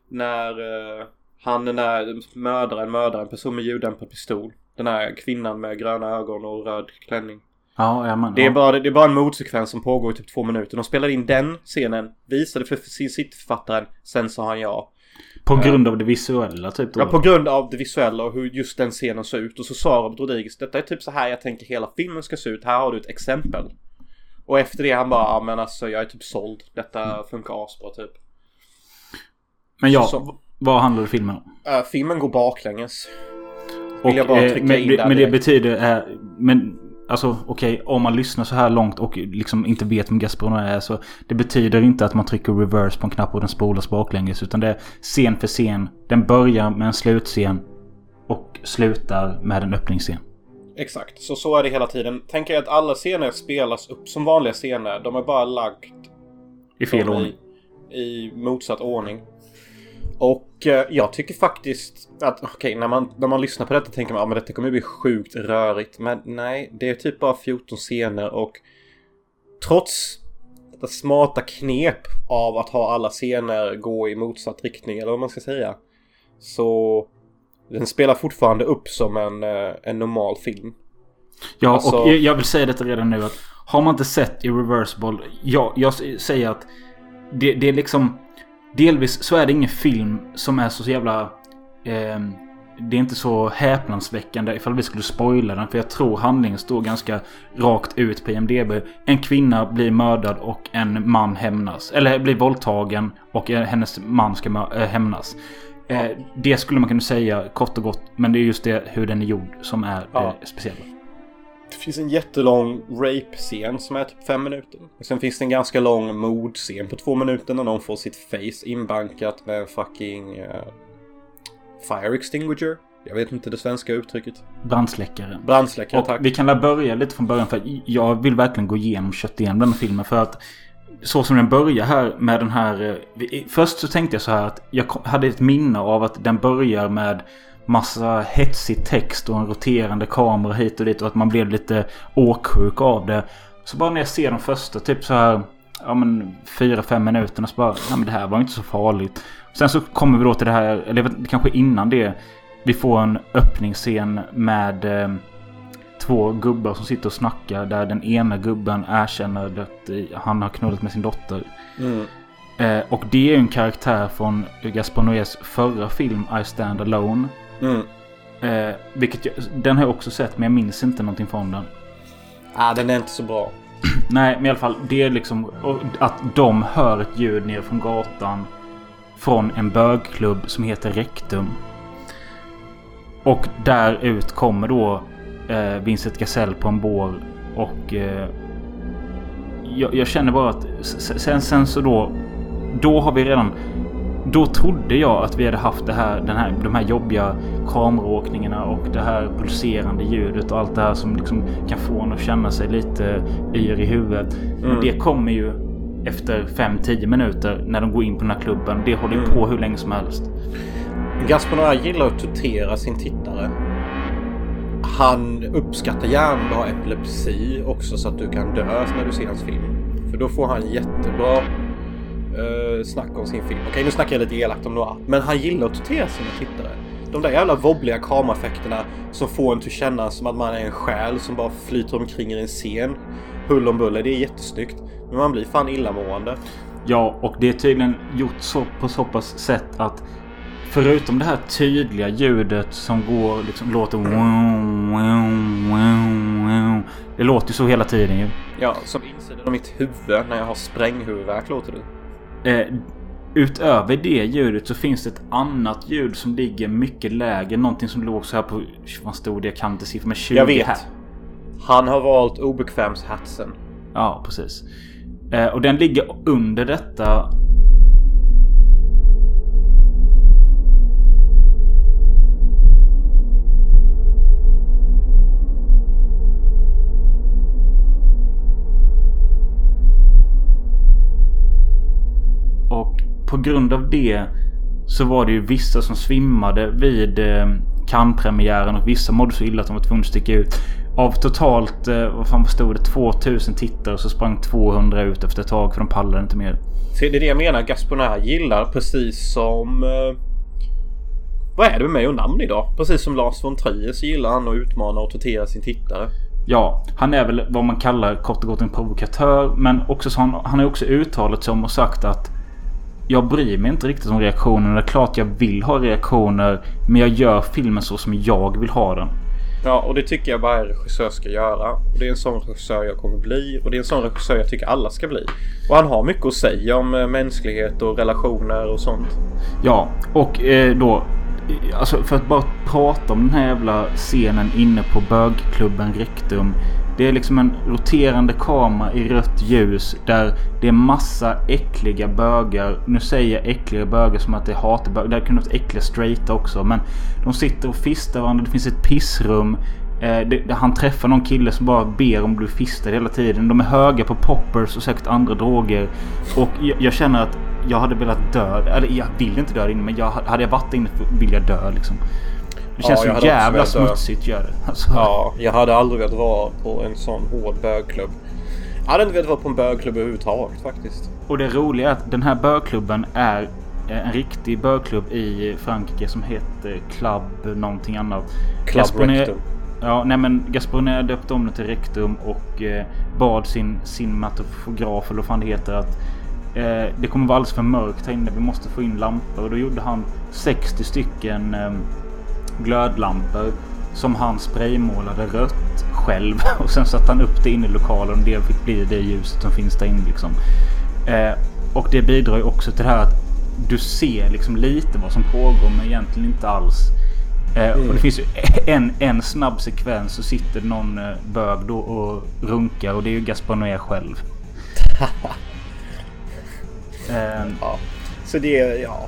När uh, han när mördaren mördar en person med ljuddämpad pistol. Den här kvinnan med gröna ögon och röd klänning. Ja, ja, men, Det är, ja. bara, det är bara en mordsekvens som pågår i typ två minuter. De spelade in den scenen, visade för sin cityförfattaren, sen sa han ja. På grund av det visuella typ. Då. Ja, på grund av det visuella och hur just den scenen såg ut. Och så sa Robert Rodriguez, detta är typ så här jag tänker hela filmen ska se ut. Här har du ett exempel. Och efter det han bara, ja men alltså jag är typ såld. Detta funkar asbra typ. men ja, så- vad handlar filmen om? Uh, filmen går baklänges. Och, Vill jag bara eh, trycka men, in det- men det betyder... Eh, men alltså okej, om man lyssnar så här långt och liksom inte vet vem Gasparon är så det betyder inte att man trycker reverse på en knapp och den spolas baklänges. Utan det är scen för scen. Den börjar med en slutscen och slutar med en öppningsscen. Exakt, så så är det hela tiden. Tänk er att alla scener spelas upp som vanliga scener. De är bara lagt I fel ordning. I, i motsatt ordning. Och eh, jag tycker faktiskt att okej, när, man, när man lyssnar på detta tänker man att detta kommer bli sjukt rörigt. Men nej, det är typ bara 14 scener och trots detta smarta knep av att ha alla scener gå i motsatt riktning eller vad man ska säga. Så den spelar fortfarande upp som en, eh, en normal film. Ja, Alltså- och jag- vill säga detta redan nu att har man inte sett Irreversible, ja, jag säger att det, det är liksom delvis så är det ingen film som är så jävla ehm, det är inte så häpnadsväckande ifall vi skulle spoila den. För jag tror handlingen står ganska rakt ut på IMDB. En kvinna blir mördad och en man hämnas. Eller blir våldtagen och eh, hennes man ska eh, hämnas. Eh, det skulle man kunna säga kort och gott. Men det är just det hur den är gjord som är Ja. det speciella. Det finns en jättelång rape-scen som är typ fem minuter. Och sen finns det en ganska lång mordscen på två minuter när någon får sitt face inbankat med en fucking eh, fire extinguisher. Jag vet inte det svenska uttrycket. Brandsläckare. Brandsläckare, Och tack. vi kan la börja lite från början för jag vill verkligen gå igenom, kött igenom den här filmen för att så som den börjar här med den här... eh, Först så tänkte jag så här att jag hade ett minne av att den börjar med massa hetsig text och en roterande kamera hit och dit och att man blev lite åksjuk av det. Så bara när jag ser de första typ så här ja men fyra, fem minuterna så bara, nej men det här var inte så farligt. Sen så kommer vi då till det här, eller vet, kanske innan det. Vi får en öppningsscen med eh, två gubbar som sitter och snackar. Där den ena gubben erkänner att eh, han har knullat med sin dotter. Mm. Eh, och det är ju en karaktär från Gaspar Noés förra film I Stand Alone. Mm. Eh, vilket jag, den har jag också sett men jag minns inte någonting från den. Ah, den är inte så bra. <clears throat> Nej, men i alla fall det är liksom att de hör ett ljud ner från gatan. från en bögklubb som heter Rektum. Och där ut kommer då eh, Vincent Gasell på en bår och eh, jag, jag känner bara att sen, sen så då då har vi redan då trodde jag att vi hade haft det här, den här, de här jobbiga kameraåkningarna och det här pulserande ljudet och allt det här som liksom kan få en att känna sig lite yr i huvudet. Men Mm. det kommer ju efter 5-10 minuter när de går in på den här klubben. Det håller ju Mm. på hur länge som helst. Gaspar gillar att tortera sin tittare. Han uppskattar gärna att ha epilepsi också så att du kan dö när du ser hans film. För då får han jättebra uh, snack om sin film. Okej, nu snackar jag lite elakt om Noir. Men han gillar att tortera sina tittare. De där jävla wobbliga kameraeffekterna som får en att känna som att man är en själ som bara flyter omkring i en scen. Hull om buller, det är jättesnyggt. Men man blir fan illamående. Ja, och det är tydligen gjort så på så pass sätt att förutom det här tydliga ljudet som går liksom låter. Det låter ju så hela tiden ju. Ja, som insidan av mitt huvud när jag har spränghuvudvärk låter det. Eh, utöver det ljudet så finns det ett annat ljud som ligger mycket lägre. Någonting som låg så här på... Vad stod det? Jag kan inte siffror. Men 20 Jag vet. här. Han har valt obekvämshatsen. Ja, precis. Eh, och den ligger under detta. På grund av det så var det ju vissa som svimmade vid eh, Cannes-premiären och vissa mådde så illa att de var tvungna att sticka ut. Av totalt, eh, vad fan stod det, 2000 tittare så sprang 200 ut efter ett tag för de pallade inte mer. Så det är det jag menar. Gasponär gillar precis som... Eh, vad är det med mig och namn idag? Precis som Lars von Trier så gillar han att utmana och tortera sin tittare. Ja, han är väl vad man kallar kort och gott en provokatör. Men också så han, han har också uttalat sig om och sagt att jag bryr mig inte riktigt om reaktionerna. Det är klart jag vill ha reaktioner. Men jag gör filmen så som jag vill ha den. Ja, och det tycker jag varje regissör ska göra. Och det är en sån regissör jag kommer bli. Och det är en sån regissör jag tycker alla ska bli. Och han har mycket att säga om eh, mänsklighet och relationer och sånt. Ja, och eh, då... Alltså för att bara prata om den här jävla scenen inne på bögklubben Rektum. Det är liksom en roterande kamera i rött ljus där det är massa äckliga bögar. Nu säger jag äckliga bögar som att det är hatbögar. Det hade kunnat vara äckliga straighta också. Men de sitter och fistar varandra. Det finns ett pissrum. Eh, det, det, han träffar någon kille som bara ber om att bli fistad hela tiden. De är höga på poppers och säkert andra droger. Och jag, jag känner att jag hade velat dö. Eller jag vill inte dö där inne men jag, hade jag varit där inne vill jag dö liksom. Det Ja, känns jag så jävla smutsigt gör <laughs> det. Alltså, Ja, jag hade aldrig velat vara på en sån hård bögklubb. Jag hade inte velat vara på en bögklubb överhuvudtaget faktiskt. Och det roliga är att den här bögklubben är en riktig bögklubb i Frankrike som heter Club någonting annat. Club Gasponet- Rectum. Ja, nej men Gasponet döpte om det till Rektum och eh, bad sin cinematograf eller vad fan det heter att eh, det kommer vara alldeles för mörkt här inne. Vi måste få in lampor. Och då gjorde han 60 stycken eh, glödlampor som han spraymålade rött själv. <laughs> Och sen satte han upp det inne i lokalen och det fick bli det ljuset som finns där inne liksom. Eh, och det bidrar ju också till det här att du ser liksom lite vad som pågår men egentligen inte alls. Eh, Och det finns ju <laughs> en, en snabb sekvens så sitter någon eh, bög då och runkar och det är ju Gaspar Noé själv. <laughs> eh, Ja. Så det, ja.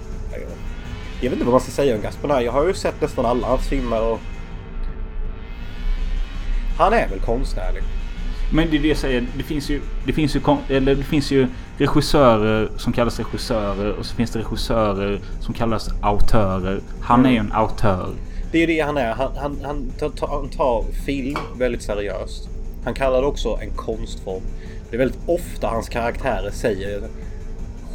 Jag vet inte vad man ska säga om Gaspar Jag har ju sett nästan alla hans filmer och... Han är väl konstnärlig. Men det är det jag säger. Det finns ju, det finns ju, eller det finns ju regissörer som kallas regissörer och så finns det regissörer som kallas autörer. Han är ju en autör. Det är ju det han är. Han, han, han, tar, tar, han tar film väldigt seriöst. Han kallar det också en konstform. Det är väldigt ofta hans karaktärer säger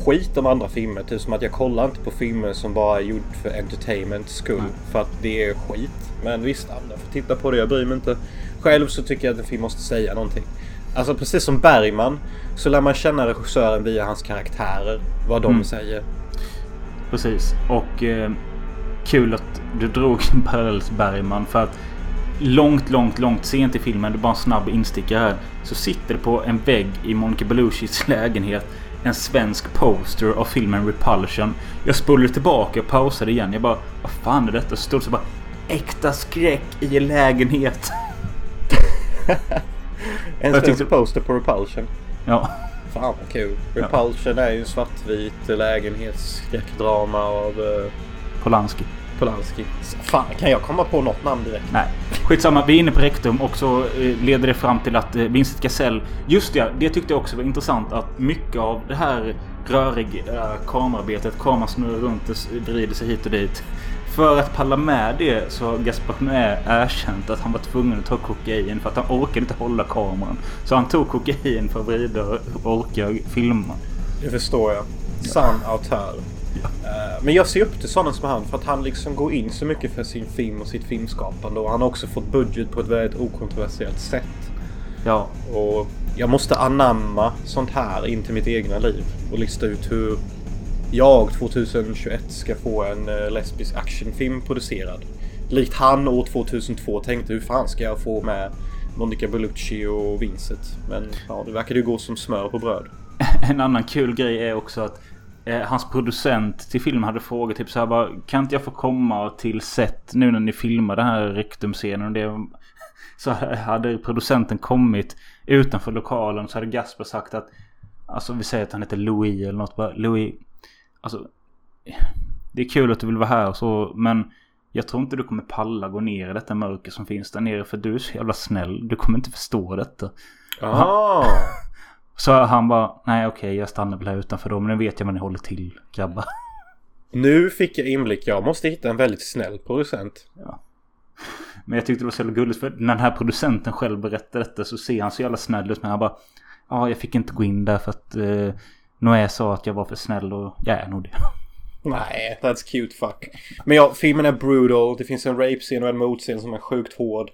skit om andra filmer. Typ som att jag kollar inte på filmer som bara är gjord för entertainment skull. För att det är skit. Men visst, andra får titta på det. Jag bryr mig inte. Själv så tycker jag att en film måste säga någonting. Alltså precis som Bergman så lär man känna regissören via hans karaktärer. Vad de Mm. säger. Precis. Och eh, kul att du drog <laughs> en parallell till Bergman. För att långt, långt, långt sent i filmen, det är bara en snabb instickare här. Så sitter det på en vägg i Monica Belushis <laughs> lägenhet en svensk poster av filmen Repulsion. Jag spolade tillbaka och pausade igen. Jag bara, vad fan är detta? Så stod så bara, äkta skräck i en lägenhet. <laughs> En svensk tyckte- poster på Repulsion. Ja, Fan vad kul. Repulsion är ju en svartvit lägenhetsskräckdrama av uh, Polanski. Polanski. Fan, kan jag komma på något namn direkt? Nej, skitsamma. Vi är inne på rektum och så eh, leder det fram till att eh, Vincent Cassell... Just det, det tyckte jag också var intressant att mycket av det här röriga kamerarbetet, kameran snurrar runt och vrider sig hit och dit. För att palla med det så har Gaspar Noé erkänt att han var tvungen att ta kokain för att han orkade inte hålla kameran. Så han tog kokain för att vrida och orka filma. Det förstår jag. Sann autör. Eh, Men jag ser upp till sådana som han för att han liksom går in så mycket för sin film och sitt filmskapande och han har också fått budget på ett väldigt okontroversiellt sätt. Ja, Och jag måste anamma sånt här in till mitt egna liv och lista ut hur jag 2021 ska få en eh, lesbisk actionfilm producerad. Likt han år 2002 tänkte hur fan ska jag få med Monica Bellucci och Vincent. Men ja, det verkar ju gå som smör på bröd. <laughs> En annan kul grej är också att eh, hans producent till filmen hade frågat typ så här bara Kan inte jag få komma till set nu när ni filmar den här rektumscenen? Och det, <laughs> så hade producenten kommit utanför lokalen så hade Gasper sagt att Alltså vi säger att han heter Louis eller något bara Louis Alltså Det är kul att du vill vara här och så men Jag tror inte du kommer palla gå ner i detta mörker som finns där nere för du är så jävla snäll. Du kommer inte förstå detta. Jaha så han bara, nej okej jag stannar väl här utanför då. Men nu vet jag vad ni håller till grabbar. <laughs> Nu fick jag inblick. Jag måste hitta en väldigt snäll producent. Men jag tyckte det var så jävla gulligt för när den här producenten själv berättar detta så ser han så jävla snäll ut. Men han bara, ja jag fick inte gå in där för att eh, Noé sa att jag var för snäll och jag är nog det. <laughs> Nej, that's cute fuck. Men ja, filmen är brutal. Det finns en rape-scen och en motscen som är sjukt hård.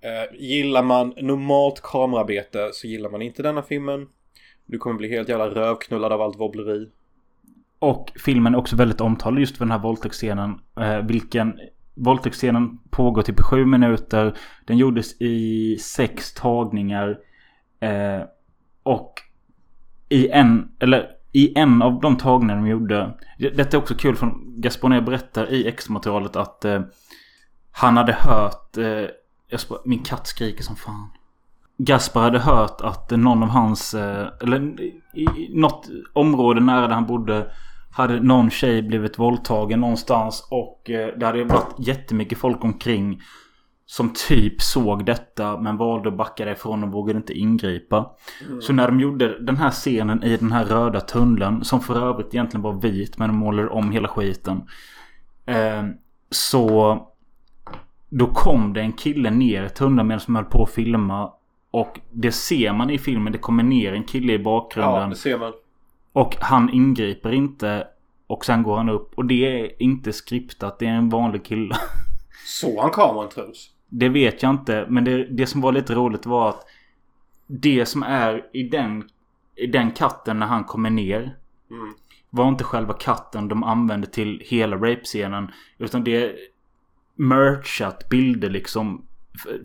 Eh, gillar man normalt kamerarbete så gillar man inte denna filmen. Du kommer bli helt jävla rövknullad av allt wobbleri. Och filmen är också väldigt omtalad just för den här våldtäktsscenen. Eh, vilken våldtäktsscenen pågår typ i sju minuter. Den gjordes i sex tagningar. Eh, och i en, eller i en av de tagningar de gjorde. Detta är också kul för Gasponé berättar i extramaterialet att eh, han hade hört eh, jag spå, min katt skriker som fan. Gaspar hade hört att någon av hans, eh, eller i något område nära där han bodde hade någon tjej blivit våldtagen någonstans och eh, det hade varit jättemycket folk omkring som typ såg detta men valde att backa därifrån och vågade inte ingripa. Så när de gjorde den här scenen i den här röda tunneln som för övrigt egentligen var vit men de målade om hela skiten. Eh, så då kom det en kille ner i tunneln medan de höll på att filma. Och det ser man i filmen. Det kommer ner en kille i bakgrunden. Ja, det ser man. Och han ingriper inte. Och sen går han upp. Och det är inte skriptat. Det är en vanlig kille. <laughs> Såg han kameran tros? Det vet jag inte. Men det, det som var lite roligt var att det som är i den, i den katten när han kommer ner. Mm. Var inte själva katten de använde till hela rape-scenen. Utan det merchat bilder liksom.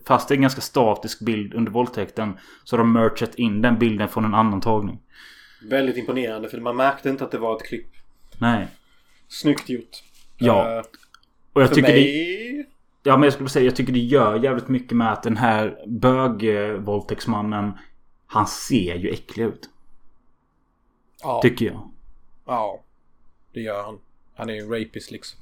Fast det är en ganska statisk bild under våldtäkten. Så har de merchat in den bilden från en annan tagning. Väldigt imponerande för man märkte inte att det var ett klipp. Nej. Snyggt gjort. Ja. Eh, Och jag för tycker det... mig... Ja men jag skulle säga jag tycker det gör jävligt mycket med att den här bögvåldtäktsmannen Han ser ju äcklig ut. Ja. Tycker jag. ja. Det gör han. Han är ju en rapist liksom.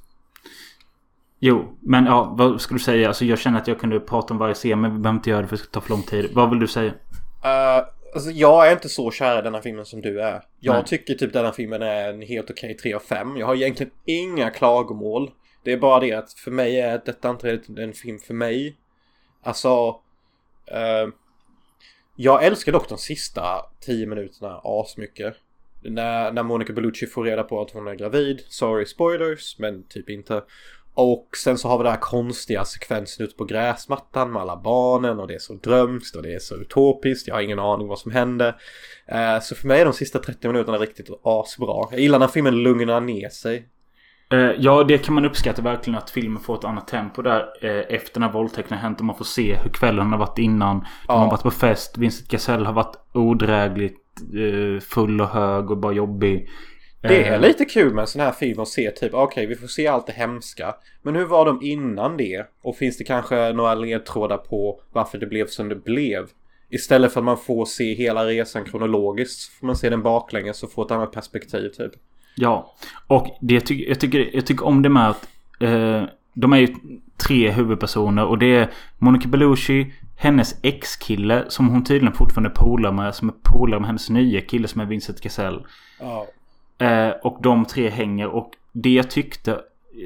Jo, men ja, vad skulle du säga? Alltså jag känner att jag kunde prata om varje scen men vi behöver inte göra det för det ska ta för lång tid. Vad vill du säga? Uh, alltså jag är inte så kär i denna filmen som du är. Jag Nej. tycker typ denna filmen är en helt okej 3 av 5. Jag har egentligen inga klagomål. Det är bara det att för mig är detta inte en film för mig. Alltså... eh, jag älskar dock de sista 10 minuterna asmycket. När, när Monica Bellucci får reda på att hon är gravid. Sorry spoilers, men typ inte. Och sen så har vi den här konstiga sekvensen ute på gräsmattan med alla barnen och det är så drömskt och det är så utopiskt. Jag har ingen aning vad som hände. Eh, så för mig är de sista 30 minuterna riktigt asbra. Jag gillar när filmen lugnar ner sig. Eh, ja, det kan man uppskatta verkligen att filmen får ett annat tempo där eh, efter den här våldtäkten har hänt och man får se hur kvällen har varit innan. Ja. har varit på fest. Vincent Gasell har varit odrägligt full och hög och bara jobbig. Det är Eh, lite kul med en sån här film att se typ, okej vi får se allt det hemska. Men hur var de innan det? Och finns det kanske några ledtrådar på varför det blev som det blev? Istället för att man får se hela resan kronologiskt får man se den baklänges och få ett annat perspektiv typ. Ja, och det jag, tycker, jag, tycker, jag tycker om det med att eh, de är ju tre huvudpersoner och det är Monica Bellucci, hennes ex-kille som hon tydligen fortfarande polar med, som är polare med hennes nya kille som är Vincent Cassell. Ja. Eh, och de tre hänger och det jag tyckte,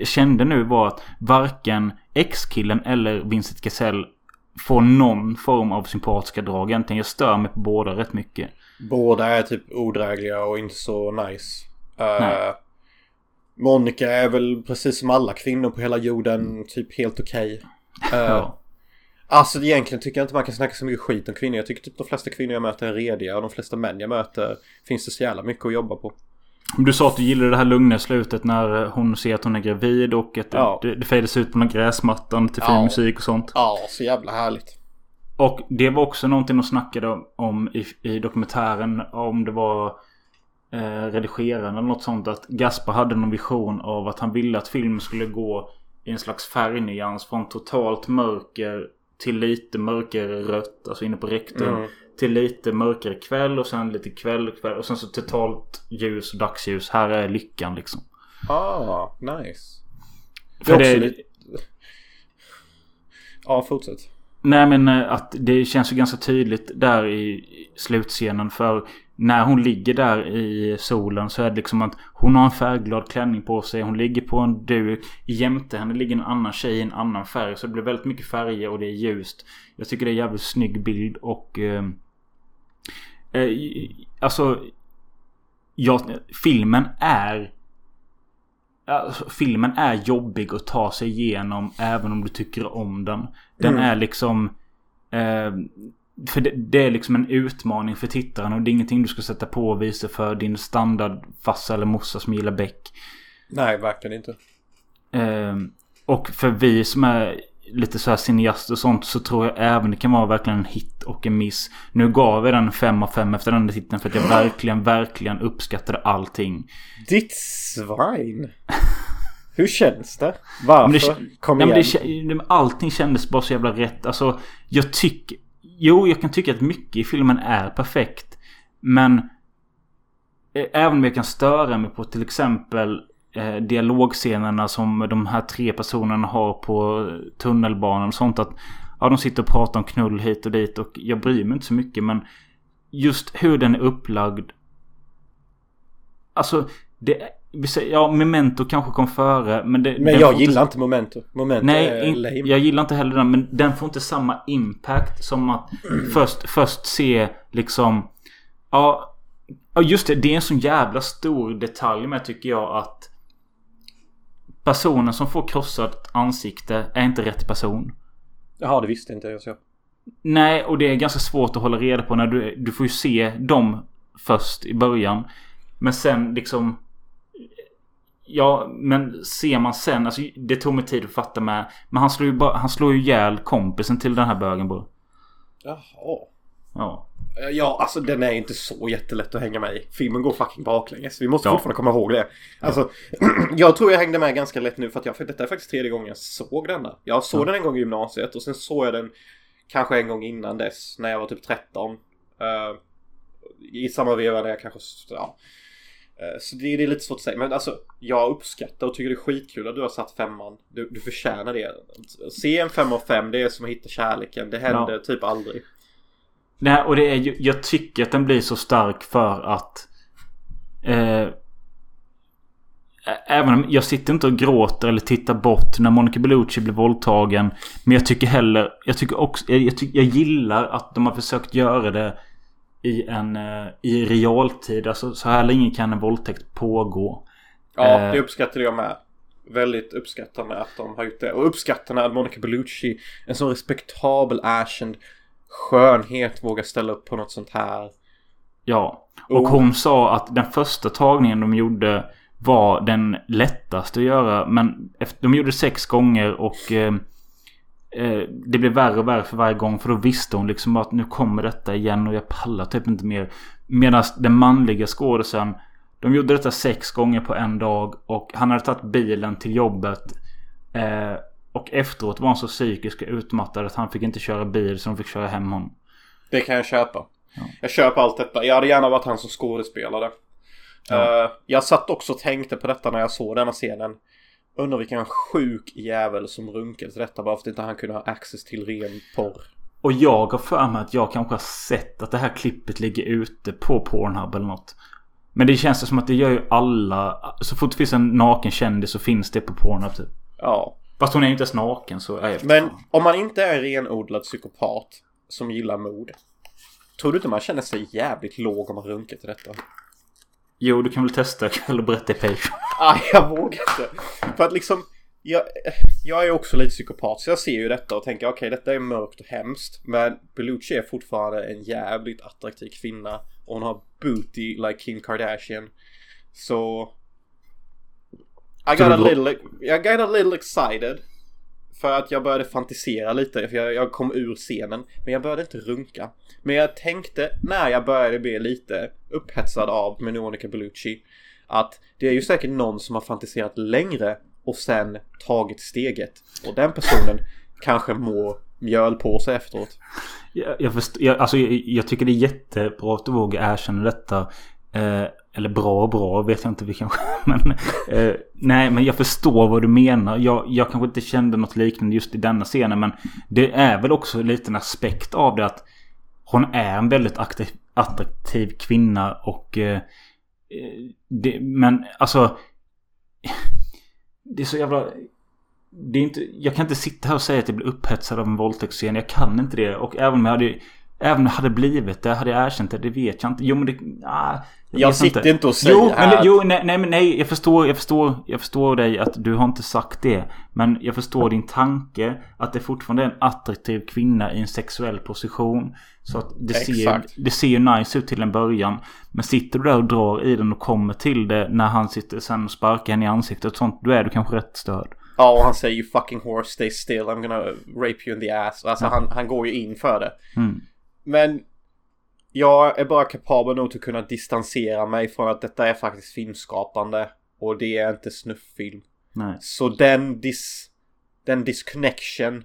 kände nu var att varken ex-killen eller Vincent Cassell får någon form av sympatiska drag. Egentligen jag stör mig på båda rätt mycket. Båda är typ odrägliga och inte så nice. Nej. Monica är väl precis som alla kvinnor på hela jorden typ helt okej. <laughs> Eh, Ja. Alltså egentligen tycker jag inte man kan snacka så mycket skit om kvinnor. Jag tycker typ de flesta kvinnor jag möter är rediga och de flesta män jag möter finns det så jävla mycket att jobba på. Du sa att du gillade det här lugna slutet när hon ser att hon är gravid och att Ja. det, det fejdas ut på den gräsmattan till fin Ja. musik och sånt. Ja, så jävla härligt. Och det var också någonting de snackade om i, i dokumentären. Om det var eh, redigeraren eller något sånt. Att Gaspar hade någon vision av att han ville att filmen skulle gå i en slags färgnyans från totalt mörker till lite mörkare rött. Alltså inne på rektorn. Mm. Till lite mörkare kväll och sen lite kväll kväll. Och sen så totalt ljus och dagsljus. Här är lyckan liksom. Ah, nice. Det För är också det, lite... Ja, fortsätt. Nej men eh, att det känns ju ganska tydligt där i slutscenen för när hon ligger där i solen så är det liksom att hon har en färgglad klänning på sig. Hon ligger på en duk. Jämte henne ligger en annan tjej i en annan färg. Så det blir väldigt mycket färger och det är ljust. Jag tycker det är en jävligt snygg bild och... Eh, eh, alltså... Ja, filmen är... Alltså, filmen är jobbig att ta sig igenom även om du tycker om den. Den Mm. är liksom... Eh, för det, det är liksom en utmaning för tittaren och det är ingenting du ska sätta på och visa för din standard farsa eller morsa som gillar Beck. Nej, verkligen inte. Eh, och för vi som är lite så här cineaster och sånt så tror jag även det kan vara verkligen en hit och en miss. Nu gav jag den 5 av 5 efter den titeln för att jag <gasps> verkligen, verkligen uppskattade allting. Ditt svin. Hur känns det? Varför? Men det, Kom nej, men igen. det, allting kändes bara så jävla rätt. Alltså, jag tycker... Jo, jag kan tycka att mycket i filmen är perfekt. Men... eh, Även om jag kan störa mig på till exempel eh, dialogscenerna som de här tre personerna har på tunnelbanan och sånt. Att ja, de sitter och pratar om knull hit och dit och jag bryr mig inte så mycket. Men just hur den är upplagd. Alltså, det... Ja, Memento kanske kom före. Men, det, Men jag gillar inte Momento. Momento Nej, är in, lame. jag gillar inte heller den. Men den får inte samma impact som att <clears throat> först, först se liksom... Ja, ja, just det. Det är en sån jävla stor detalj med tycker jag att... Personen som får krossat ansikte är inte rätt person. Jaha, det visste inte jag så. Nej, och det är ganska svårt att hålla reda på när du... Du får ju se dem först i början. Men sen liksom... Ja, men ser man sen. Alltså det tog mig tid att fatta med. Men han slår ju bara... Han slår ju ihjäl kompisen till den här bögen bara. Jaha. Ja. Ja, alltså den är inte så jättelätt att hänga med i. Filmen går fucking baklänges. Vi måste Ja. fortfarande komma ihåg det. Alltså, <clears throat> jag tror jag hängde med ganska lätt nu för att jag, för detta är faktiskt tredje gången jag såg denna. Jag såg Ja. den en gång i gymnasiet och sen såg jag den kanske en gång innan dess när jag var typ 13. Eh, I samma veva där jag kanske, ja. Eh, Så det, det är lite svårt att säga. Men alltså, jag uppskattar och tycker det är skitkul att du har satt femman. Du, du förtjänar det. Se en fem av fem, det är som att hitta kärleken. Det händer Ja. typ aldrig. Nej, och det är ju... Jag tycker att den blir så stark för att... Eh, Även om jag sitter inte och gråter eller tittar bort när Monica Bellucci blir våldtagen. Men jag tycker heller... Jag tycker också... Jag, jag, tycker, jag gillar att de har försökt göra det i en... eh, I realtid. Alltså så här länge kan en våldtäkt pågå. Ja, Eh. det uppskattade jag med. Väldigt uppskattande att de har gjort det. Och uppskattande att Monica Bellucci, en så respektabel erkänd skönhet, vågar ställa upp på något sånt här. Ja. Och Oh. hon sa att den första tagningen de gjorde var den lättaste att göra. Men de gjorde sex gånger och eh, eh, det blev värre och värre för varje gång. För då visste hon liksom att nu kommer detta igen och jag pallar typ inte mer. Medan den manliga skådisen De gjorde detta sex gånger på en dag och han hade tagit bilen till jobbet. Eh, och efteråt var han så psykisk och utmattad att han fick inte köra bil så de fick köra hem honom. Det kan jag köpa. Jag köper allt detta. Jag hade gärna varit han som skådespelare. Ja. Eh, jag satt också och tänkte på detta när jag såg denna scenen. Undrar vilken sjuk jävel som runkade till detta bara för att inte han kunde ha access till ren porr. Och jag har för mig att jag kanske har sett att det här klippet ligger ute på Pornhub eller något. Men det känns som att det gör ju alla. Så fort det finns en naken kändis så finns det på Pornhub typ. Ja. Fast hon är inte ens naken så... Nej, Men om man inte är en renodlad psykopat som gillar mord. Tror du inte man känner sig jävligt låg om man runkar till detta? Jo, du kan väl testa ikväll och berätta i Patreon. Ah, jag vågar inte. För att liksom, jag, jag är också lite psykopat så jag ser ju detta och tänker okej detta är mörkt och hemskt. Men Belushi är fortfarande en jävligt attraktiv kvinna. Och hon har booty like Kim Kardashian. Så... I got, a little, I got a little excited. För att jag började fantisera lite, för jag, jag kom ur scenen. Men jag började inte runka. Men jag tänkte när jag började bli lite upphetsad av Monica Bellucci. Att det är ju säkert någon som har fantiserat längre och sen tagit steget. Och den personen kanske mår mjölpåse efteråt. Jag, jag, först, jag, alltså, jag, jag tycker det är jättebra att du vågar erkänna detta. Eh, eller bra och bra vet jag inte vi kanske. <laughs> Men, eh, nej men jag förstår vad du menar. Jag, jag kanske inte kände något liknande just i denna scenen. Men det är väl också en liten aspekt av det att hon är en väldigt aktiv, attraktiv kvinna och... Eh, eh det, men alltså... Det är så jävla... Det är inte, jag kan inte sitta här och säga att jag blir upphetsad av en våldtäktsscen. Jag kan inte det. Och även om jag hade... Även om jag hade blivit det, hade jag erkänt det, det vet jag inte. Jo men det... Ah, Jag vet sitter inte och säger jo, men, det- att- jo, nej, nej, men nej, jag förstår, jag förstår, jag förstår dig att du har inte sagt det. Men jag förstår din tanke att det fortfarande är en attraktiv kvinna i en sexuell position. Så att det ser, det ser ju nice ut till en början. Men sitter du där och drar i den och kommer till det när han sitter sen och sparkar henne i ansiktet och sånt. Då är du kanske rätt störd. Ja, och han säger ju fucking horse stay still, I'm gonna rape you in the ass. Alltså han, han går ju in för det. Mm. Men jag är bara kapabel nog att kunna distansera mig från att detta är faktiskt filmskapande. Och det är inte snufffilm. Nej. Så den dis... Den disconnection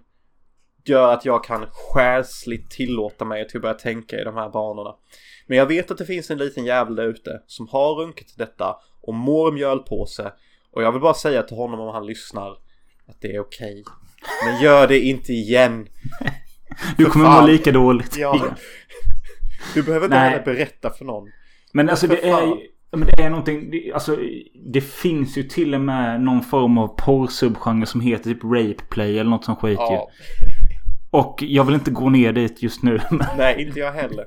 gör att jag kan själsligt tillåta mig att börja tänka i de här banorna. Men jag vet att det finns en liten jävel där ute som har runkat detta och mår mjölpåse. Och jag vill bara säga till honom om han lyssnar att det är okej. Men gör det inte igen. Du kommer fan. må lika dåligt. Ja. Du behöver inte heller berätta för någon. Men alltså för det är fan. ju- ja, men det är någonting, det, alltså det finns ju till och med någon form av porrsubgenre som heter typ rape play eller något som skit ju. Ja, Och jag vill inte gå ner dit just nu. <laughs> men- nej inte jag heller.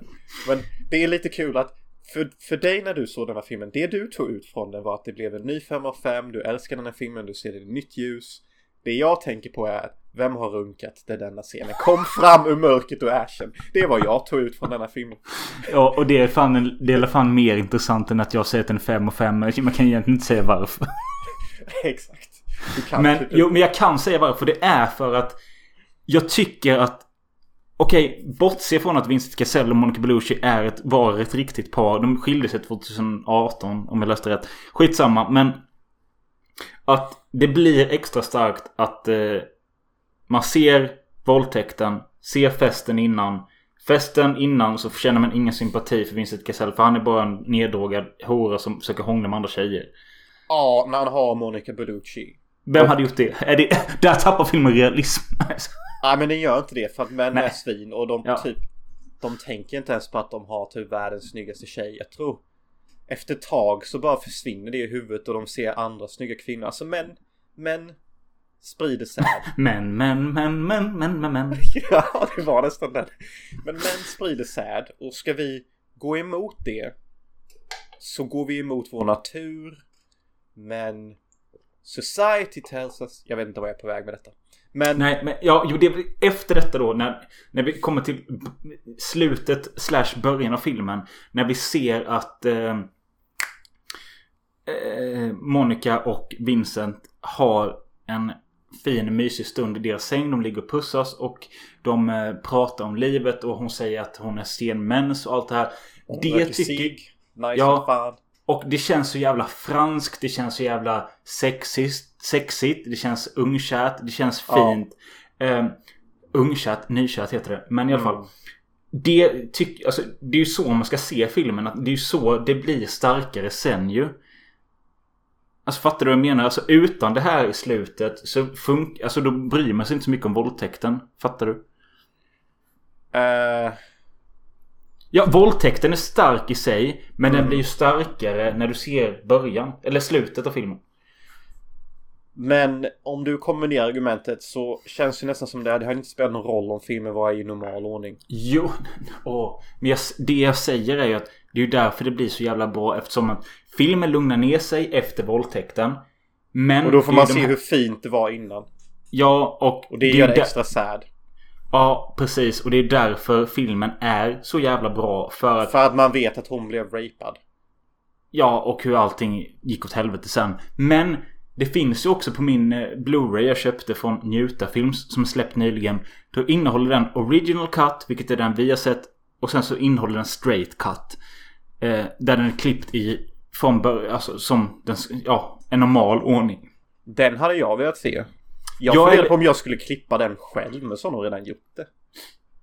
Men det är lite kul att för, för dig när du såg den här filmen, det du tog ut från den var att det blev en ny 5 av 5, du älskar den här filmen, du ser det i nytt ljus. Det jag tänker på är, vem har runkat där denna scenen kom fram ur mörkret och ashen. Det är vad jag tog ut från denna filmen. Ja, och det är fan, en- det är fall mer intressant än att jag säger att den är 5 och 5. Men man kan egentligen inte säga varför. <laughs> Exakt. Men, klippa jo, men jag kan säga varför. Det är för att jag tycker att Okej, bortse från att Vincent Cassell och Monica Bellucci är ett, var ett riktigt par. De skilde sig 2018 om jag läste rätt. Skitsamma, men att det blir extra starkt att eh, man ser våldtäkten, ser festen innan. Festen innan så känner man ingen sympati för Vincent Cassell för han är bara en neddrogad hora som försöker hångla med andra tjejer. Ja, när han har Monica Bellucci. Vem hade gjort det? Är det <laughs> där tappar filmen realism. <laughs> Nej men den gör inte det för att män Nej. är svin och de Ja. typ De tänker inte ens på att de har typ världens snyggaste tjej. Jag tror Efter ett tag så bara försvinner det i huvudet och de ser andra snygga kvinnor. Alltså män Män Sprider säd. <laughs> Men, men, men, men, men, men, men. <laughs> ja det var nästan den. Men män sprider säd och ska vi gå emot det så går vi emot vår natur. Men Society tells us Jag vet inte vad jag är på väg med detta. Men Nej, men ja, jo, det, efter detta då när, när vi kommer till slutet slash början av filmen. När vi ser att eh, eh, Monica och Vincent har en fin mysig stund i deras säng. De ligger och pussas och de eh, pratar om livet och hon säger att hon är sen mens och allt det här. Det Röker tycker... cigg. Nice Ja. fan. Och det känns så jävla franskt. Det känns så jävla sexist, sexigt. Det känns ungkärt. Det känns Ja. fint. Um, ungkärt, nykärt heter det. Men i alla Mm. fall. Det, tyck, alltså, det är ju så man ska se filmen. Att det är ju så det blir starkare sen ju. Alltså fattar du vad jag menar? Alltså utan det här i slutet så funkar... Alltså då bryr man sig inte så mycket om våldtäkten. Fattar du? Eh, Ja, våldtäkten är stark i sig. Men Mm. den blir ju starkare när du ser början. Eller slutet av filmen. Men om du kombinerar argumentet så känns det nästan som det. Det har inte spelat någon roll om filmen var i normal ordning. Jo, <laughs> åh. men jag, det jag säger är ju att det är ju därför det blir så jävla bra eftersom att filmen lugnar ner sig efter våldtäkten. Men Och då får det man de se här- hur fint det var innan. Ja, och, Och det är gör det extra sad. Ja, precis. Och det är därför filmen är så jävla bra. För att För att man vet att hon blev rapad. Ja, och hur allting gick åt helvete sen. Men det finns ju också på min eh, Blu-ray jag köpte från Njuta Films som släppt nyligen. Då innehåller den Original Cut, vilket är den vi har sett. Och sen så innehåller den Straight Cut. Eh, där den är klippt i från början, alltså som den, ja, en normal ordning. Den hade jag velat se. Jag Jag funderade på om jag skulle klippa den själv men så har de redan gjort det.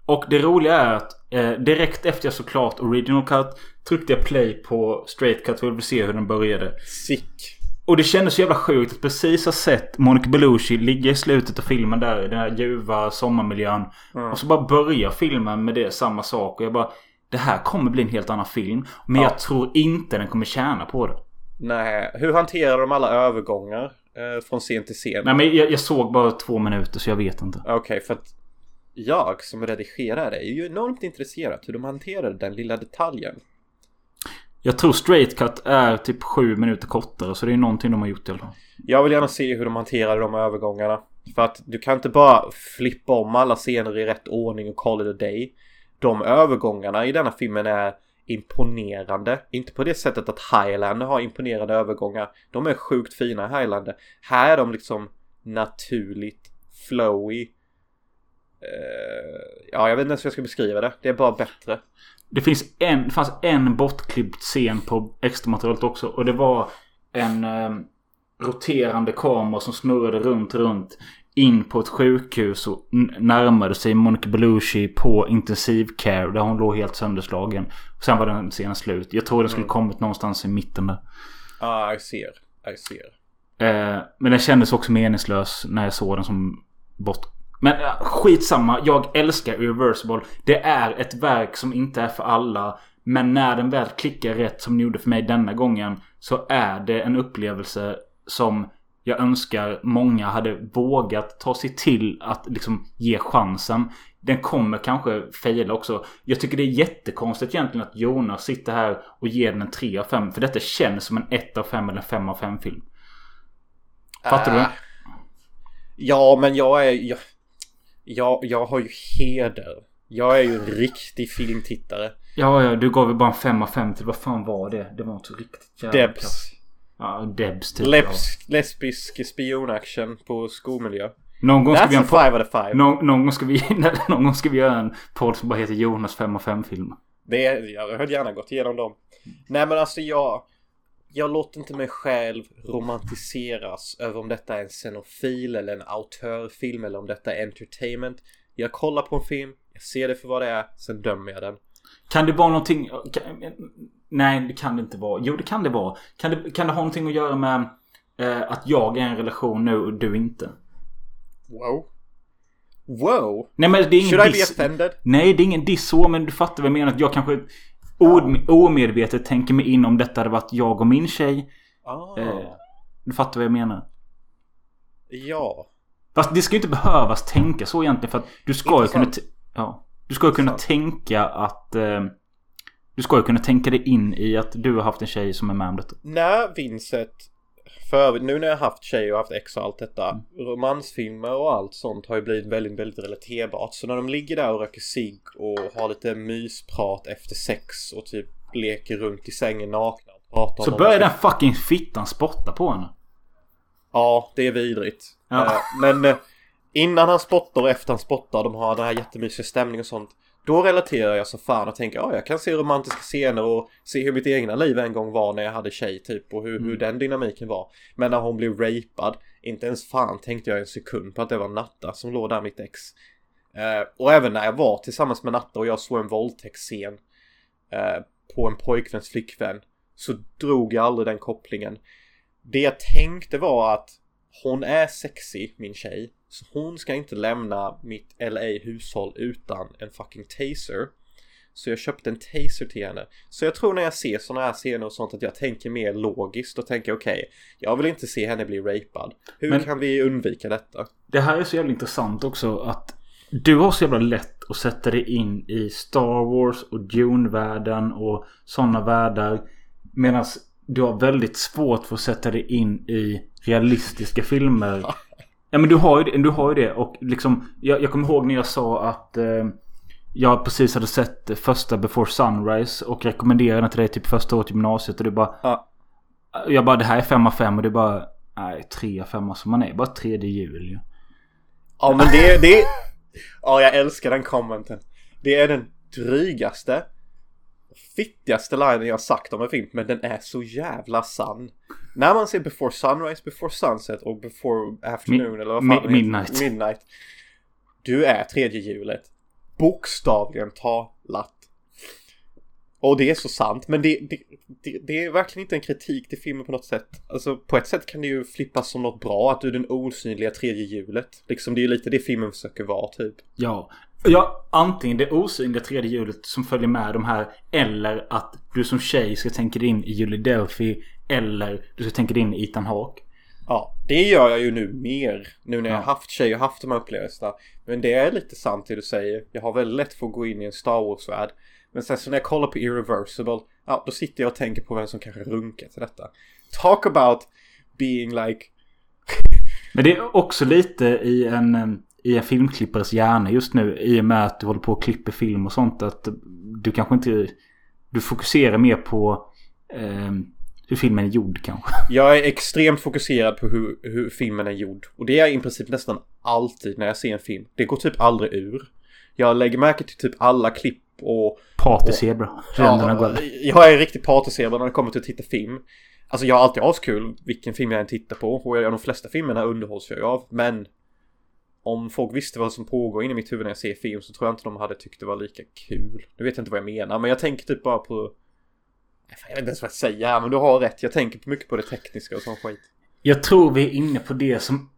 Och det roliga är att eh, direkt efter jag såklart Original Cut tryckte jag play på Straight Cut för ville se hur den började. Sick. Och det kändes så jävla sjukt att precis ha sett Monica Bellucci ligga i slutet av filmen där i den här ljuva sommarmiljön. Mm. Och så bara börjar filmen med det samma sak. Och jag bara... Det här kommer bli en helt annan film. Men Ja. jag tror inte den kommer tjäna på det. Nej, hur hanterar de alla övergångar eh, från scen till scen? Nej men jag, jag såg bara två minuter så jag vet inte. Okej, för att jag som redigerare är ju enormt intresserad hur de hanterar den lilla detaljen. Jag tror straight cut är typ sju minuter kortare. Så det är någonting de har gjort i alla fall. Jag vill gärna se hur de hanterar de övergångarna. För att du kan inte bara flippa om alla scener i rätt ordning och call it a day. De övergångarna i denna filmen är imponerande. Inte på det sättet att Highlander har imponerande övergångar. De är sjukt fina i Highlander. Här är de liksom naturligt flowy. Uh, ja, jag vet inte ens hur jag ska beskriva det. Det är bara bättre. Det finns en, det fanns en bortklippt scen på extra materialet också. Och det var en eh, roterande kamera som snurrade runt, runt. In på ett sjukhus och närmade sig Monica Bellucci på intensivcare. Där hon låg helt sönderslagen. Och sen var den scenen slut. Jag tror den skulle kommit någonstans i mitten där. Ah, I ser. I ser. Eh, men den kändes också meningslös när jag såg den som bort. Men skitsamma. Jag älskar Irreversible. Det är ett verk som inte är för alla. Men när den väl klickar rätt som den gjorde för mig denna gången. Så är det en upplevelse som jag önskar många hade vågat ta sig till att liksom ge chansen. Den kommer kanske fejla också. Jag tycker det är jättekonstigt egentligen att Jonas sitter här och ger den en 3 av 5. För detta känns som en 1 av 5 eller en 5 av 5 film. Fattar du? Äh. Ja, men jag är... Jag, jag, jag har ju heder. Jag är ju en riktig filmtittare. Ja, ja, du gav ju bara en 5 av 5 till. Vad fan var det? Det var inte riktigt jävla. Debs. Ja, Debs typ. ja. Leps, lesbisk spionaction på skolmiljö. Någon gång ska That's vi a göra en five out of five. Någon, någon, gång ska vi, <laughs> någon gång ska vi göra en podd som bara heter Jonas 5 av 5 film. Det jag hade gärna gått igenom dem. Nej men alltså jag... Jag låter inte mig själv romantiseras över om detta är en scenofil eller en autörfilm eller om detta är entertainment. Jag kollar på en film, jag ser det för vad det är, sen dömer jag den. Kan det vara någonting... Kan, nej, det kan det inte vara. Jo, det kan det vara. Kan det, kan det ha någonting att göra med eh, att jag är i en relation nu och du inte? Wow. Wow! Nej, men det är ingen Should I be offended? Nej, det är ingen diss så, men du fattar vad jag menar. Att jag kanske omedvetet tänker mig in om detta hade varit jag och min tjej. Ah, Eh, du fattar vad jag menar. ja. Fast det ska ju inte behövas tänka så egentligen. För att du ska ju kunna... Ja. Du ska ju kunna tänka att... Eh, du ska ju kunna tänka dig in i att du har haft en tjej som är med om detta. När Vincent, för nu när jag har haft tjej och haft ex och allt detta, romansfilmer och allt sånt har ju blivit väldigt, väldigt relaterbart. Så när de ligger där och röker cigg och har lite mysprat efter sex och typ leker runt i sängen nakna och pratar Så börjar den fucking fittan spotta på henne. Ja, det är vidrigt. Ja. Eh, Men eh, innan han spottar och efter han spottar, de har den här jättemysiga stämningen och sånt. Då relaterar jag så fan och tänker ja, jag kan se romantiska scener och se hur mitt egna liv en gång var när jag hade tjej typ och hur, hur den dynamiken var. Men när hon blev rapad, inte ens fan tänkte jag en sekund på att det var Natta som låg där mitt ex. Eh, och även när jag var tillsammans med Natta och jag såg en våldtäktsscen eh, på en pojkväns flickvän så drog jag aldrig den kopplingen. Det jag tänkte var att hon är sexy, min tjej. Så hon ska inte lämna mitt LA-hushåll utan en fucking taser. Så jag köpte en taser till henne. Så jag tror när jag ser sådana här scener och sånt att jag tänker mer logiskt och tänker okej, jag vill inte se henne bli rapad. Hur Men- kan vi undvika detta? Det här är så jävla intressant också att du har så jävla lätt att sätta dig in i Star Wars och Dune-världen och sådana världar. Medan du har väldigt svårt för att sätta dig in i realistiska filmer. Ja men du har ju det, du har ju det och liksom jag, jag kommer ihåg när jag sa att eh, jag precis hade sett första Before Sunrise och rekommenderade den till dig typ första året i gymnasiet och du bara Ja. Jag bara det här är 5 av 5 och är bara Nej 3 av 5 som man är bara tredje jul ju. Ja men det, det Ja jag älskar den commenten Det är den drygaste Fittigaste linen jag sagt om en film Men den är så jävla sann När man ser Before Sunrise, Before Sunset och Before Afternoon Mi- eller vad fan mi- midnight. Midnight Du är tredje hjulet Bokstavligen talat och det är så sant, men det, det, det, det är verkligen inte en kritik till filmen på något sätt. Alltså på ett sätt kan det ju flippas som något bra, att du är den osynliga tredje hjulet. Liksom det är ju lite det filmen försöker vara typ. Ja. Ja, antingen det osynliga tredje hjulet som följer med de här. Eller att du som tjej ska tänka dig in i Julie Delphi. Eller du ska tänka dig in i Ethan Hawke. Ja, det gör jag ju nu mer. Nu när jag Ja. haft tjej och haft de här upplevelserna. Men det är lite sant det du säger. Jag har väldigt lätt för att gå in i en Star Wars-värld. Men sen så när jag kollar på Irreversible, ja då sitter jag och tänker på vem som kanske runkar till detta. Talk about being like Men det är också lite i en, i en filmklippares hjärna just nu. I och med att du håller på och klipper film och sånt. Att du kanske inte... Du fokuserar mer på eh, hur filmen är gjord kanske. <laughs> Jag är extremt fokuserad på hur, hur filmen är gjord. Och det är jag i princip nästan alltid när jag ser en film. Det går typ aldrig ur. Jag lägger märke till typ alla klipp och... Partyzebra. Går. Ja, jag är riktigt partysebra när det kommer till att titta film. Alltså jag har alltid askul vilken film jag än tittar på. Och jag, de flesta filmerna underhålls jag av. Men... Om folk visste vad som pågår inne i mitt huvud när jag ser film så tror jag inte de hade tyckt det var lika kul. Nu vet jag inte vad jag menar men jag tänker typ bara på... Jag vet inte ens vad jag säger här men du har rätt. Jag tänker mycket på det tekniska och sån skit. Jag tror vi är inne på det som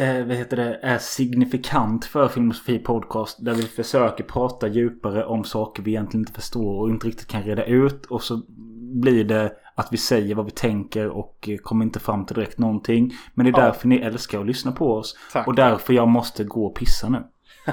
eh, vad heter det, är signifikant för Filmosofi Podcast. Där vi försöker prata djupare om saker vi egentligen inte förstår och inte riktigt kan reda ut. Och så blir det att vi säger vad vi tänker och eh, kommer inte fram till direkt någonting. Men det är Ja. därför ni älskar att lyssna på oss. Tack. Och därför jag måste gå och pissa nu. <laughs>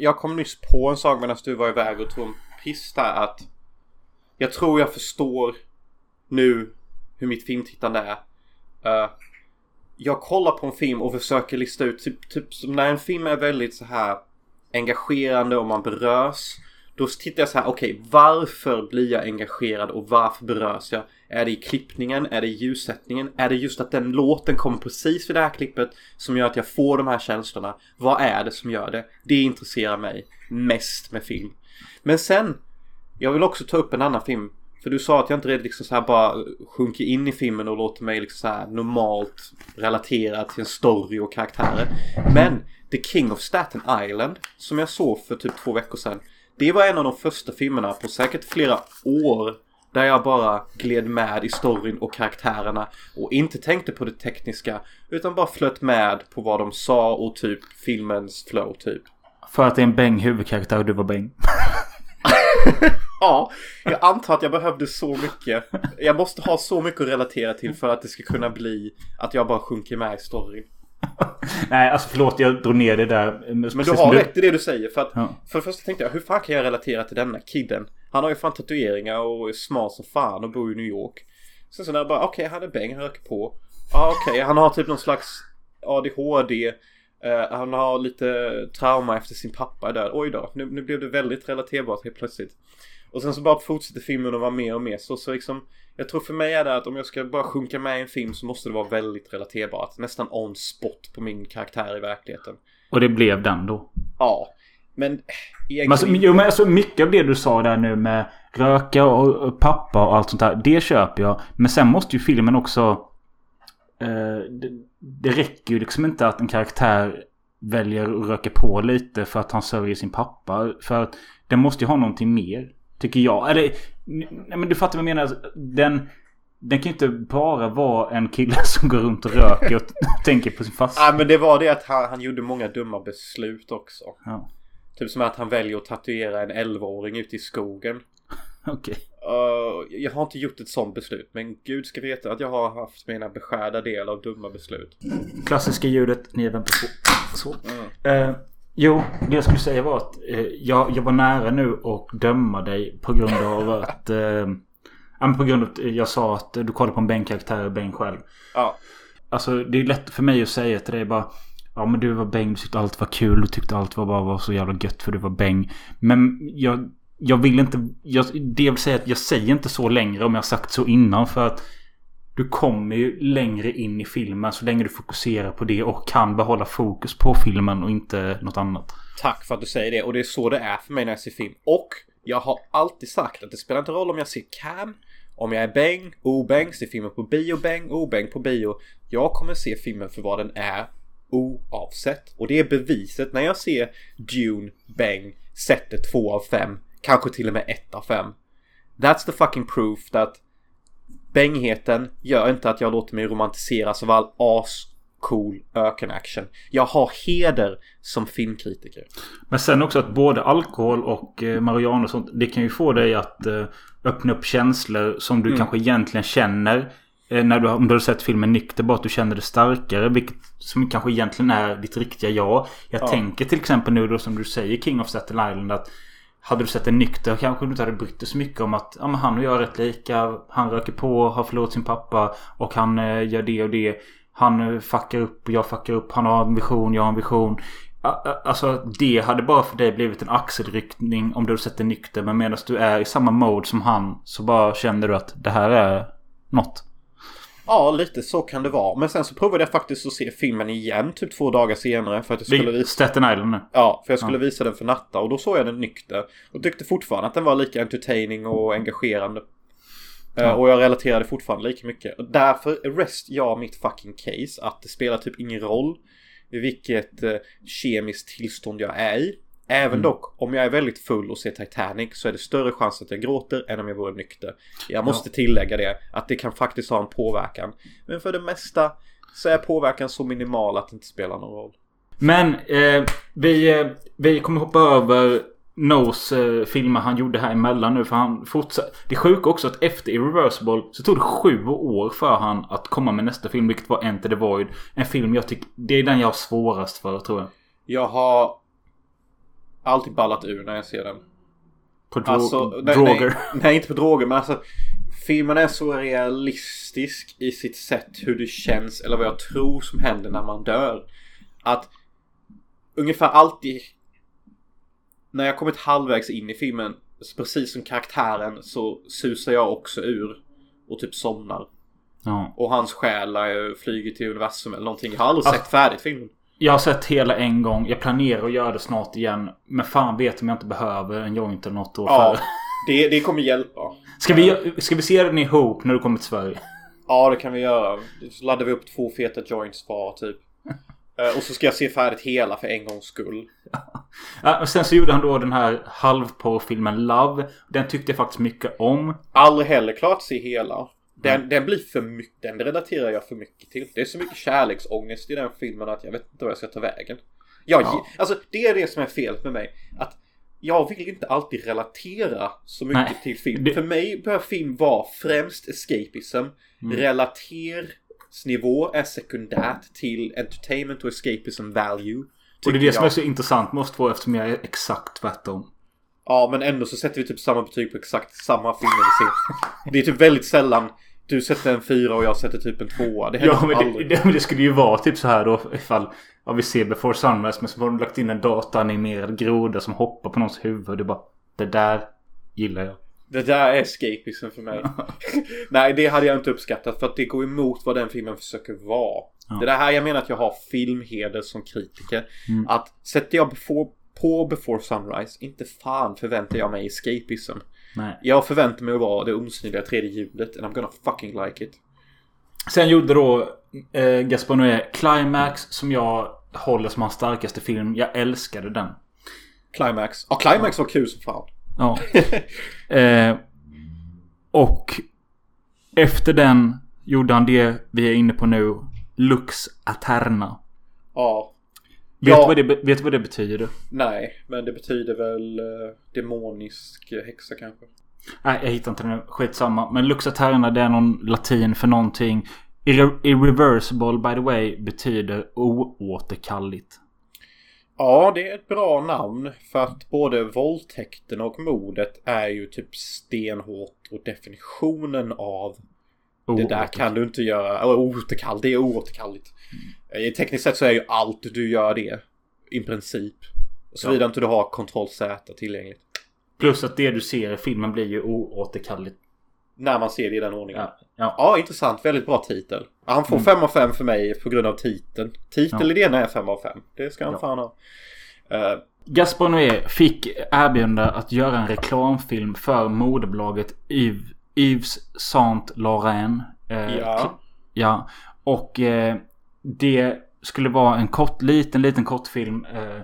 jag kom nyss på en sak medan du var iväg och tog en piss där att jag tror jag förstår nu hur mitt filmtittande är. Uh, jag kollar på en film och försöker lista ut, typ, typ som när en film är väldigt så här engagerande och man berörs. Då tittar jag så här, okej varför blir jag engagerad och varför berörs jag? Är det i klippningen? Är det i ljussättningen? Är det just att den låten kommer precis vid det här klippet som gör att jag får de här känslorna? Vad är det som gör det? Det intresserar mig mest med film. Men sen, jag vill också ta upp en annan film. För du sa att jag inte redan liksom så här bara sjunker in i filmen och låter mig liksom så här normalt relatera till en story och karaktärer. Men The King of Staten Island, som jag såg för typ två veckor sedan. Det var en av de första filmerna på säkert flera år där jag bara gled med i storyn och karaktärerna och inte tänkte på det tekniska utan bara flöt med på vad de sa och typ filmens flow typ. För att det är en bäng huvudkaraktär och du var bäng. <laughs> Ja, jag antar att jag behövde så mycket. Jag måste ha så mycket att relatera till för att det ska kunna bli att jag bara sjunker med i storyn. <laughs> Nej, alltså förlåt jag drog ner det där. Men du har rätt i det du säger för att Ja. för det första tänkte jag hur fan kan jag relatera till denna kidden? Han har ju fan tatueringar och är smal som fan och bor i New York. Sen så när jag bara okej han är bäng, han röker på. Ja okej, han har typ någon slags ADHD. Eh, han har lite trauma efter sin pappa är död. Oj då, nu, nu blev det väldigt relaterbart helt plötsligt. Och sen så bara fortsätter filmen att vara mer och mer så, så liksom Jag tror för mig är det att om jag ska bara sjunka med i en film så måste det vara väldigt relaterbart. Nästan on spot på min karaktär i verkligheten. Och det blev den då. Ja. Men eh, egentligen... Alltså, jo, men alltså mycket av det du sa där nu med röka och, och pappa och allt sånt där. Det köper jag. Men sen måste ju filmen också... Eh, det, det räcker ju liksom inte att en karaktär väljer att röka på lite för att han sörjer sin pappa. För att den måste ju ha någonting mer. Tycker jag. Eller, nej men du fattar vad jag menar. Den, den kan ju inte bara vara en kille <laughs> som går runt och röker och <laughs> tänker på sin fasta. Ja men det var det att han, han gjorde många dumma beslut också. Ja, Typ som att han väljer att tatuera en 11-åring ute i skogen. <laughs> okej. Uh, jag har inte gjort ett sånt beslut men gud ska veta att jag har haft mina beskärda del av dumma beslut. Klassiska ljudet. Ni väntar på. Så. Mm. Eh, jo, det jag skulle säga var att eh, jag, jag var nära nu och döma dig på grund av <laughs> att... Eh, men på grund av att jag sa att du kollade på en bänkaraktär och Beng själv. Ja. Alltså det är lätt för mig att säga till dig bara... Ja men du var Beng, du tyckte allt var kul, du tyckte allt var bara var så jävla gött för du var Beng. Men jag, jag vill inte... Jag, det jag vill säga att jag säger inte så längre om jag sagt så innan för att... Du kommer ju längre in i filmen så länge du fokuserar på det och kan behålla fokus på filmen och inte något annat. Tack för att du säger det och det är så det är för mig när jag ser film. Och jag har alltid sagt att det spelar inte roll om jag ser Cam, om jag är Beng, O-Beng, ser filmen på bio, Beng, O-Beng på bio. Jag kommer se filmen för vad den är oavsett. Och det är beviset när jag ser Dune, Beng, sätter 2 av 5, kanske till och med 1 av 5. That's the fucking proof that Bengheten gör inte att jag låter mig romantiseras av all as cool öken-action. Jag har heder som filmkritiker. Men sen också att både alkohol och eh, marijuana och sånt. Det kan ju få dig att eh, öppna upp känslor som du Mm. kanske egentligen känner. Eh, när du, om du har sett filmen nykter. Bara att du känner det starkare. Vilket som kanske egentligen är ditt riktiga jag. Jag Ja. tänker till exempel nu då som du säger King of Staten Island. att hade du sett en nykter kanske du inte hade brytt dig så mycket om att ja, men han och jag är rätt lika. Han röker på, har förlorat sin pappa och han eh, gör det och det. Han eh, fuckar upp och jag fuckar upp. Han har en vision, jag har en vision. Alltså det hade bara för dig blivit en axelryckning om du hade sett det nykter. Men medan du är i samma mode som han så bara känner du att det här är något. Ja, lite så kan det vara. Men sen så provade jag faktiskt att se filmen igen typ två dagar senare för att jag skulle Vi, visa... Staten Island nu. Ja, för jag skulle visa den för Natta och då såg jag den nykter. Och tyckte fortfarande att den var lika entertaining och engagerande. Eh, Ja. Och jag relaterade fortfarande lika mycket. Och därför rest jag mitt fucking case att det spelar typ ingen roll i vilket eh, kemiskt tillstånd jag är i. Även Mm. dock, om jag är väldigt full och ser Titanic så är det större chans att jag gråter än om jag vore nykter. Jag måste tillägga det, att det kan faktiskt ha en påverkan. Men för det mesta så är påverkan så minimal att det inte spelar någon roll. Men eh, vi, eh, vi kommer hoppa över Nos eh, filmer han gjorde här emellan nu. För han fortsatte. Det är sjuka också att efter Irreversible så tog det sju år för han att komma med nästa film. Vilket var Enter the Void. En film jag tycker... Det är den jag har svårast för tror jag. Jag har alltid ballat ur när jag ser den. På dro- Alltså, nej, droger. Nej, <laughs> nej, inte på droger men alltså. Filmen är så realistisk i sitt sätt hur det känns eller vad jag tror som händer när man dör. Att ungefär alltid när jag kommit halvvägs in i filmen, precis som karaktären så susar jag också ur och typ somnar. Ja. Och hans själ flyger till universum eller någonting. Jag har aldrig Alltså- sett färdigt filmen. Jag har sett hela en gång. Jag planerar att göra det snart igen. Men fan vet om jag inte behöver en joint eller något år Ja, före. det, det kommer hjälpa. Ska vi, ska vi se den ihop när du kommer till Sverige? Ja, det kan vi göra. Så laddar vi upp två feta joints var typ. <laughs> Eh, Och så ska jag se färdigt hela för en gångs skull. Ja, sen så gjorde han då den här halvporrfilmen Love. Den tyckte jag faktiskt mycket om. Aldrig heller klart se hela. Den, den blir för mycket, den relaterar jag för mycket till. Det är så mycket kärleksångest i den filmen att jag vet inte vad jag ska ta vägen. Jag, Ja. Alltså det är det som är felet med mig. Att jag vill inte alltid relatera så mycket Nej, till film. det- För mig bör film vara främst escapism. Mm. Relatersnivå är sekundärt till entertainment och escapism value. Och det är det som jag. är så intressant oss två eftersom jag är exakt tvärtom. Ja, men ändå så sätter vi typ samma betyg på exakt samma filmer vi ser. Det är typ väldigt sällan du sätter en fyra och jag sätter typ en tvåa. Det Ja men det, aldrig. det, men det skulle ju vara typ så här då ifall ja, vi ser Before Sunrise men så har de lagt in en dataanimerad groda som hoppar på någons huvud och det bara Det där gillar jag. Det där är escapism för mig. <laughs> Nej, det hade jag inte uppskattat för att det går emot vad den filmen försöker vara. Ja. Det är det här jag menar att jag har filmheder som kritiker. Mm. Att sätter jag before, på Before Sunrise, inte fan förväntar jag mig escapism. Nej. Jag förväntar mig att vara det osynliga tredje hjulet and I'm gonna fucking like it. Sen gjorde då eh, Gaspar Noé Climax som jag håller som hans starkaste film. Jag älskade den. Climax. Ja, Climax var kul som fan. Ja. <laughs> eh, och efter den gjorde han det vi är inne på nu. Lux Aterna. Ja. Vet, Ja. du vad det, vet du vad det betyder? Nej, men det betyder väl eh, demonisk häxa kanske. Nej, jag hittar inte den. Skitsamma. Men Lux Aterna det är någon latin för någonting. Irre- Irreversible by the way betyder oåterkalligt. Ja, det är ett bra namn för att både våldtäkten och mordet är ju typ stenhårt och definitionen av det där kan du inte göra. Eller oåterkall, det är oåterkalligt. Eh, Tekniskt sett så är ju allt du gör det. I princip. Såvida inte du har kontroll Z tillgängligt. Plus att det du ser i filmen blir ju oåterkalligt. När man ser det i den ordningen. Ja. ja. Ja, intressant. Väldigt bra titel. Han får 5 av 5 för mig på grund av titeln. Titelidén är 5 av 5. Det ska han Ja. fan ha. Eh, Gaspar Noé fick erbjudande att göra en reklamfilm för moderbolaget Yves, Yves Saint Laurent. Eh, ja. Ja. Och eh, det skulle vara en kort, liten, liten kortfilm. Eh,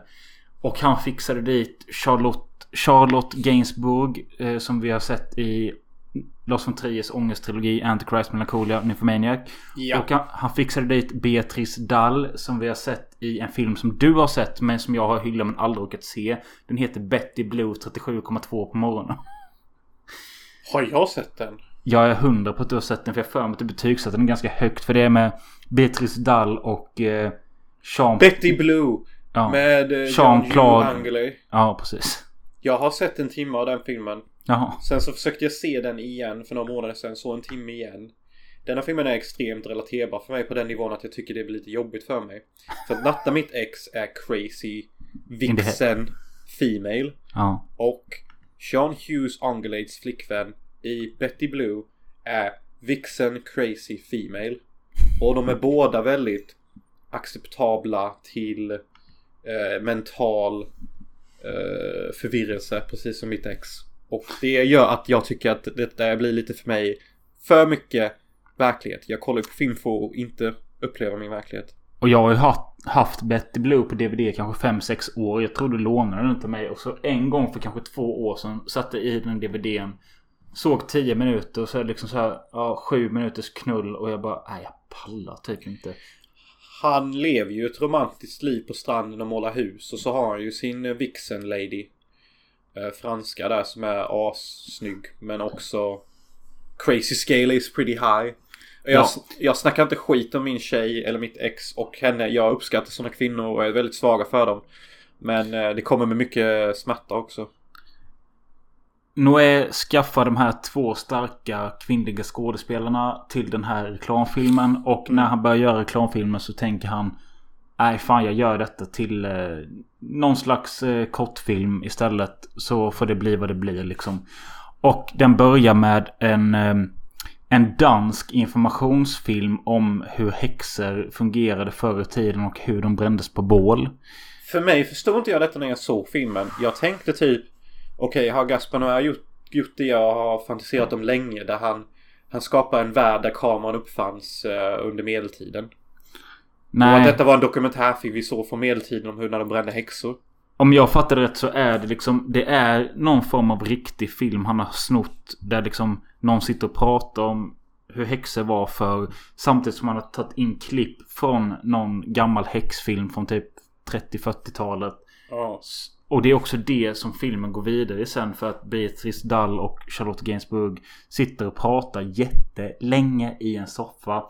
och han fixade dit Charlotte, Charlotte Gainsbourg. Eh, som vi har sett i Lars von Triers ångesttrilogi Antichrist Melancholia Nymphomaniac. Ja. Och han, han fixade dit Beatrice Dahl som vi har sett i en film som du har sett men som jag har hyllat men aldrig råkat se. Den heter Betty Blue 37,2 på morgonen. Har jag sett den? Jag är hundra på att du har sett den för jag för mig att du betygsatte den ganska högt. För det är med Beatrice Dahl och eh, Sean... Betty Blue. ja. Med eh, Jean-Claude. Jean Angeli. ja, precis. Jag har sett en timme av den filmen. Jaha. Sen så försökte jag se den igen för några månader sedan. Så en timme igen. Denna filmen är extremt relaterbar för mig på den nivån att jag tycker det blir lite jobbigt för mig. För att Natta mitt ex är crazy vixen female. Ja. Och Sean Hughes Angelades flickvän i Betty Blue är vixen crazy female. Och de är båda väldigt acceptabla till eh, mental eh, förvirrelse precis som mitt ex. Och det gör att jag tycker att detta blir lite för mig för mycket verklighet. Jag kollar på film för att inte uppleva min verklighet. Och jag har ju haft, haft Betty Blue på DVD kanske 5-6 år. Jag tror du lånade den till mig. Och så en gång för kanske två år sedan satte i den DVDn. Såg 10 minuter och så är det liksom så här, ja, 7 minuters knull och jag bara, nej jag pallar typ inte. Han lever ju ett romantiskt liv på stranden och målar hus och så har han ju sin eh, vixen lady eh, Franska där som är assnygg men också Crazy scale is pretty high. Jag, Ja. jag snackar inte skit om min tjej eller mitt ex och henne. Jag uppskattar sådana kvinnor och är väldigt svaga för dem. Men eh, det kommer med mycket smärta också. Noé skaffar de här två starka kvinnliga skådespelarna till den här reklamfilmen. Och när han börjar göra reklamfilmen så tänker han Nej fan jag gör detta till eh, någon slags eh, kortfilm istället. Så får det bli vad det blir liksom. Och den börjar med en, eh, en dansk informationsfilm om hur häxor fungerade förr i tiden och hur de brändes på bål. För mig förstod inte jag detta när jag såg filmen. Jag tänkte typ Okej, har Gaspar Noé gjort, gjort det jag har fantiserat om länge där han Han skapar en värld där kameran uppfanns eh, under medeltiden. Och Nej. att detta var en dokumentärfilm vi såg från medeltiden om hur när de brände häxor. Om jag fattar rätt så är det liksom Det är någon form av riktig film han har snott Där liksom någon sitter och pratar om Hur häxor var för Samtidigt som han har tagit in klipp från någon gammal häxfilm från typ 30-40-talet Ja. Och det är också det som filmen går vidare i sen för att Beatrice Dahl och Charlotte Gainsbourg sitter och pratar jättelänge i en soffa.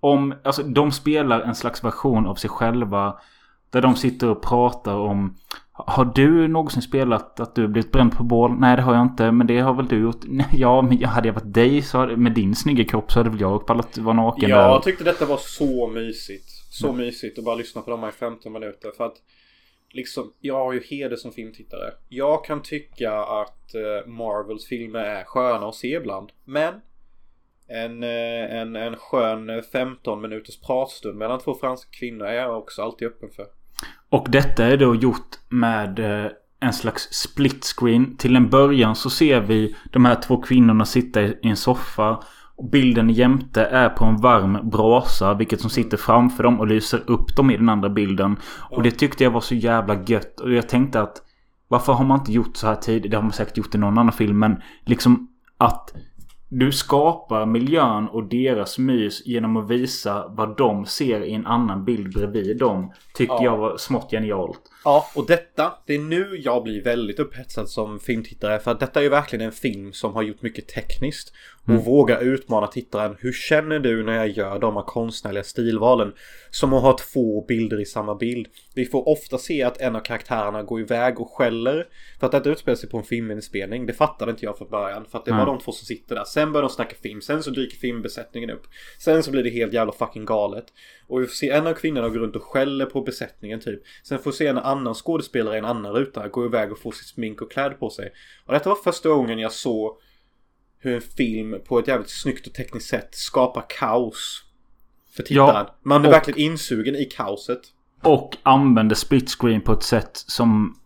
Om, alltså de spelar en slags version av sig själva. Där de sitter och pratar om Har du någonsin spelat att du blivit bränd på bål? Nej det har jag inte. Men det har väl du gjort? Ja men jag hade jag varit dig så hade, med din snygga kropp så hade väl jag pallat vara naken Jag där. tyckte detta var så mysigt. Så mysigt att bara lyssna på dem här i 15 minuter. För att liksom, jag har ju heder som filmtittare. Jag kan tycka att eh, Marvels filmer är sköna att se ibland. Men en, eh, en, en skön 15 minuters pratstund mellan två franska kvinnor är jag också alltid öppen för. Och detta är då gjort med eh, en slags split screen. Till en början så ser vi de här två kvinnorna sitta i i en soffa. Och bilden jämte är på en varm brasa. Vilket som sitter framför dem och lyser upp dem i den andra bilden. Och det tyckte jag var så jävla gött. Och jag tänkte att varför har man inte gjort så här tidigare? Det har man säkert gjort i någon annan film. Men liksom att du skapar miljön och deras mys genom att visa vad de ser i en annan bild bredvid dem. Tycker Ja. jag var smått genialt. Ja, och detta, det är nu jag blir väldigt upphetsad som filmtittare. För att detta är ju verkligen en film som har gjort mycket tekniskt. Och vågar utmana tittaren. Hur känner du när jag gör de här konstnärliga stilvalen? Som att ha två bilder i samma bild. Vi får ofta se att en av karaktärerna går iväg och skäller. För att detta utspelar sig på en filminspelning. Det fattade inte jag från början. För att det var Nej. de två som sitter där. Sen börjar de snacka film. Sen så dyker filmbesättningen upp. Sen så blir det helt jävla fucking galet. Och vi får se en av kvinnorna gå runt och skäller på besättningen typ. Sen får vi se en annan skådespelare i en annan ruta gå iväg och få sitt smink och kläder på sig. Och detta var första gången jag såg hur en film på ett jävligt snyggt och tekniskt sätt skapar kaos. För tittaren. Ja, Man är och- verkligen insugen i kaoset. Och använder split screen på ett sätt som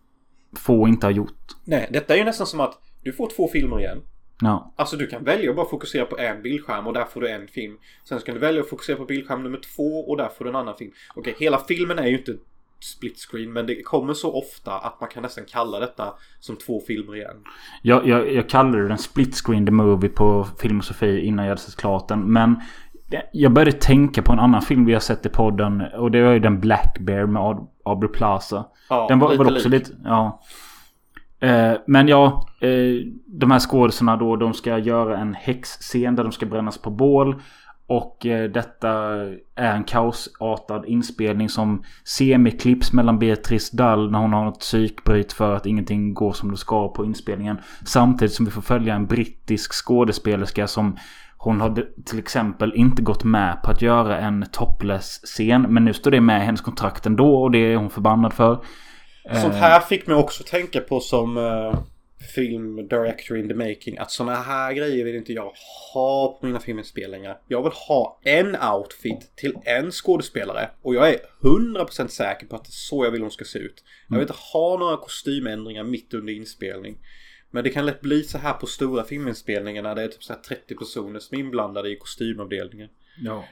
få inte har gjort. Nej, detta är ju nästan som att du får två filmer igen. Ja. Alltså du kan välja att bara fokusera på en bildskärm och där får du en film. Sen så kan du välja att fokusera på bildskärm nummer två och där får du en annan film. Okej, hela filmen är ju inte split screen men det kommer så ofta att man kan nästan kalla detta som två filmer igen. Jag, jag, jag kallade den split screen the movie på Filmosofi innan jag hade sett klart den. Men jag började tänka på en annan film vi har sett i podden. Och det var ju den Black Bear med Aubrey Plaza. Ja, den var, lite var också lik. lite... Ja. Eh, men ja, eh, de här skådisarna då, de ska göra en häxscen där de ska brännas på bål. Och eh, detta är en kaosartad inspelning som semiklipps mellan Beatrice Dahl när hon har något psykbryt för att ingenting går som det ska på inspelningen. Samtidigt som vi får följa en brittisk skådespelerska som hon har till exempel inte gått med på att göra en topless-scen. Men nu står det med i hennes kontrakt ändå och det är hon förbannad för. Sånt här fick mig också tänka på som uh, film director in the making. Att såna här grejer vill inte jag ha på mina filminspelningar. Jag vill ha en outfit till en skådespelare. Och jag är 100% säker på att det är så jag vill hon ska se ut. Jag vill inte ha några kostymändringar mitt under inspelning. Men det kan lätt bli så här på stora filminspelningar när det är typ så här 30 personer som är inblandade i kostymavdelningen. Ja.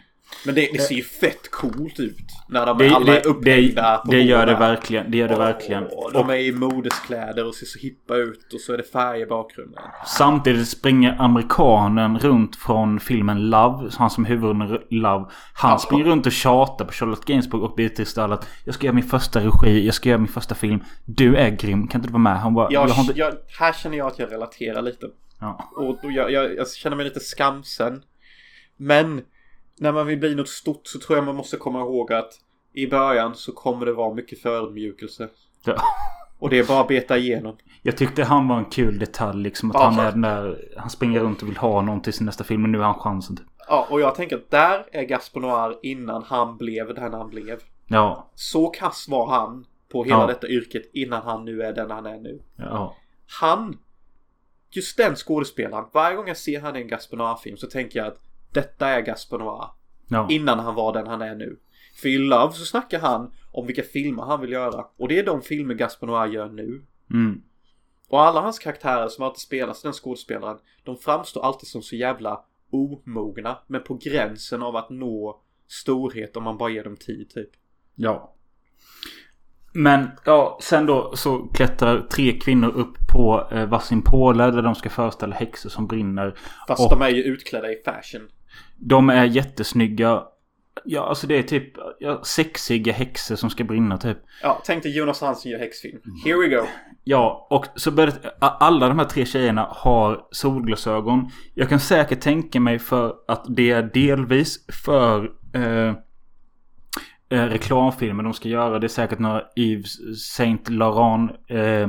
Men det, det ser ju fett coolt ut. När de Det, alla det, är upphängda det, på det gör det verkligen. Det gör det verkligen. Och de är i modeskläder och ser så hippa ut och så är det färg i bakgrunden. Samtidigt springer amerikanen runt från filmen Love. Han som huvudrollen i Love. Han Ja. springer runt och tjatar på Charlotte Gainsbourg och Beatrice Dahl att jag ska göra min första regi. Jag ska göra min första film. Du är grym. Kan inte du vara med? Han bara... Jag, jag inte... jag, här känner jag att jag relaterar lite. Ja. Och, och jag, jag, jag känner mig lite skamsen. Men när man vill bli något stort så tror jag man måste komma ihåg att i början så kommer det vara mycket förödmjukelse. Ja. Och det är bara att beta igenom. Jag tyckte han var en kul detalj liksom. Att Ja. han är den där... Han springer runt och vill ha någon till sin nästa film. Men nu har han chansen typ. Ja, och jag tänker att där är Gaspar Noir innan han blev den han blev. Ja. Så kass var han på hela Ja. detta yrket innan han nu är den han är nu. Ja. Han, just den skådespelaren, varje gång jag ser han i en Gaspar Noir-film så tänker jag att detta är Gaspar Noir. Ja. Innan han var den han är nu. För i Love så snackar han om vilka filmer han vill göra. Och det är de filmer Gaspar Noir gör nu. Mm. Och alla hans karaktärer som alltid spelas den skådespelaren, de framstår alltid som så jävla omogna. Men på gränsen av att nå storhet om man bara ger dem tid typ. Ja. Men ja, sen då så klättrar tre kvinnor upp på eh, varsin påle där de ska föreställa häxor som brinner. Fast Och- de är ju utklädda i fashion. De är jättesnygga. Ja, alltså det är typ ja, sexiga häxor som ska brinna typ. Ja, tänk dig Jonas Hansen gör häxfilm. Here we go. Ja, och så började alla de här tre tjejerna har solglasögon. Jag kan säkert tänka mig för att det är delvis för eh, eh, reklamfilmer de ska göra. Det är säkert några Yves Saint Laurent eh,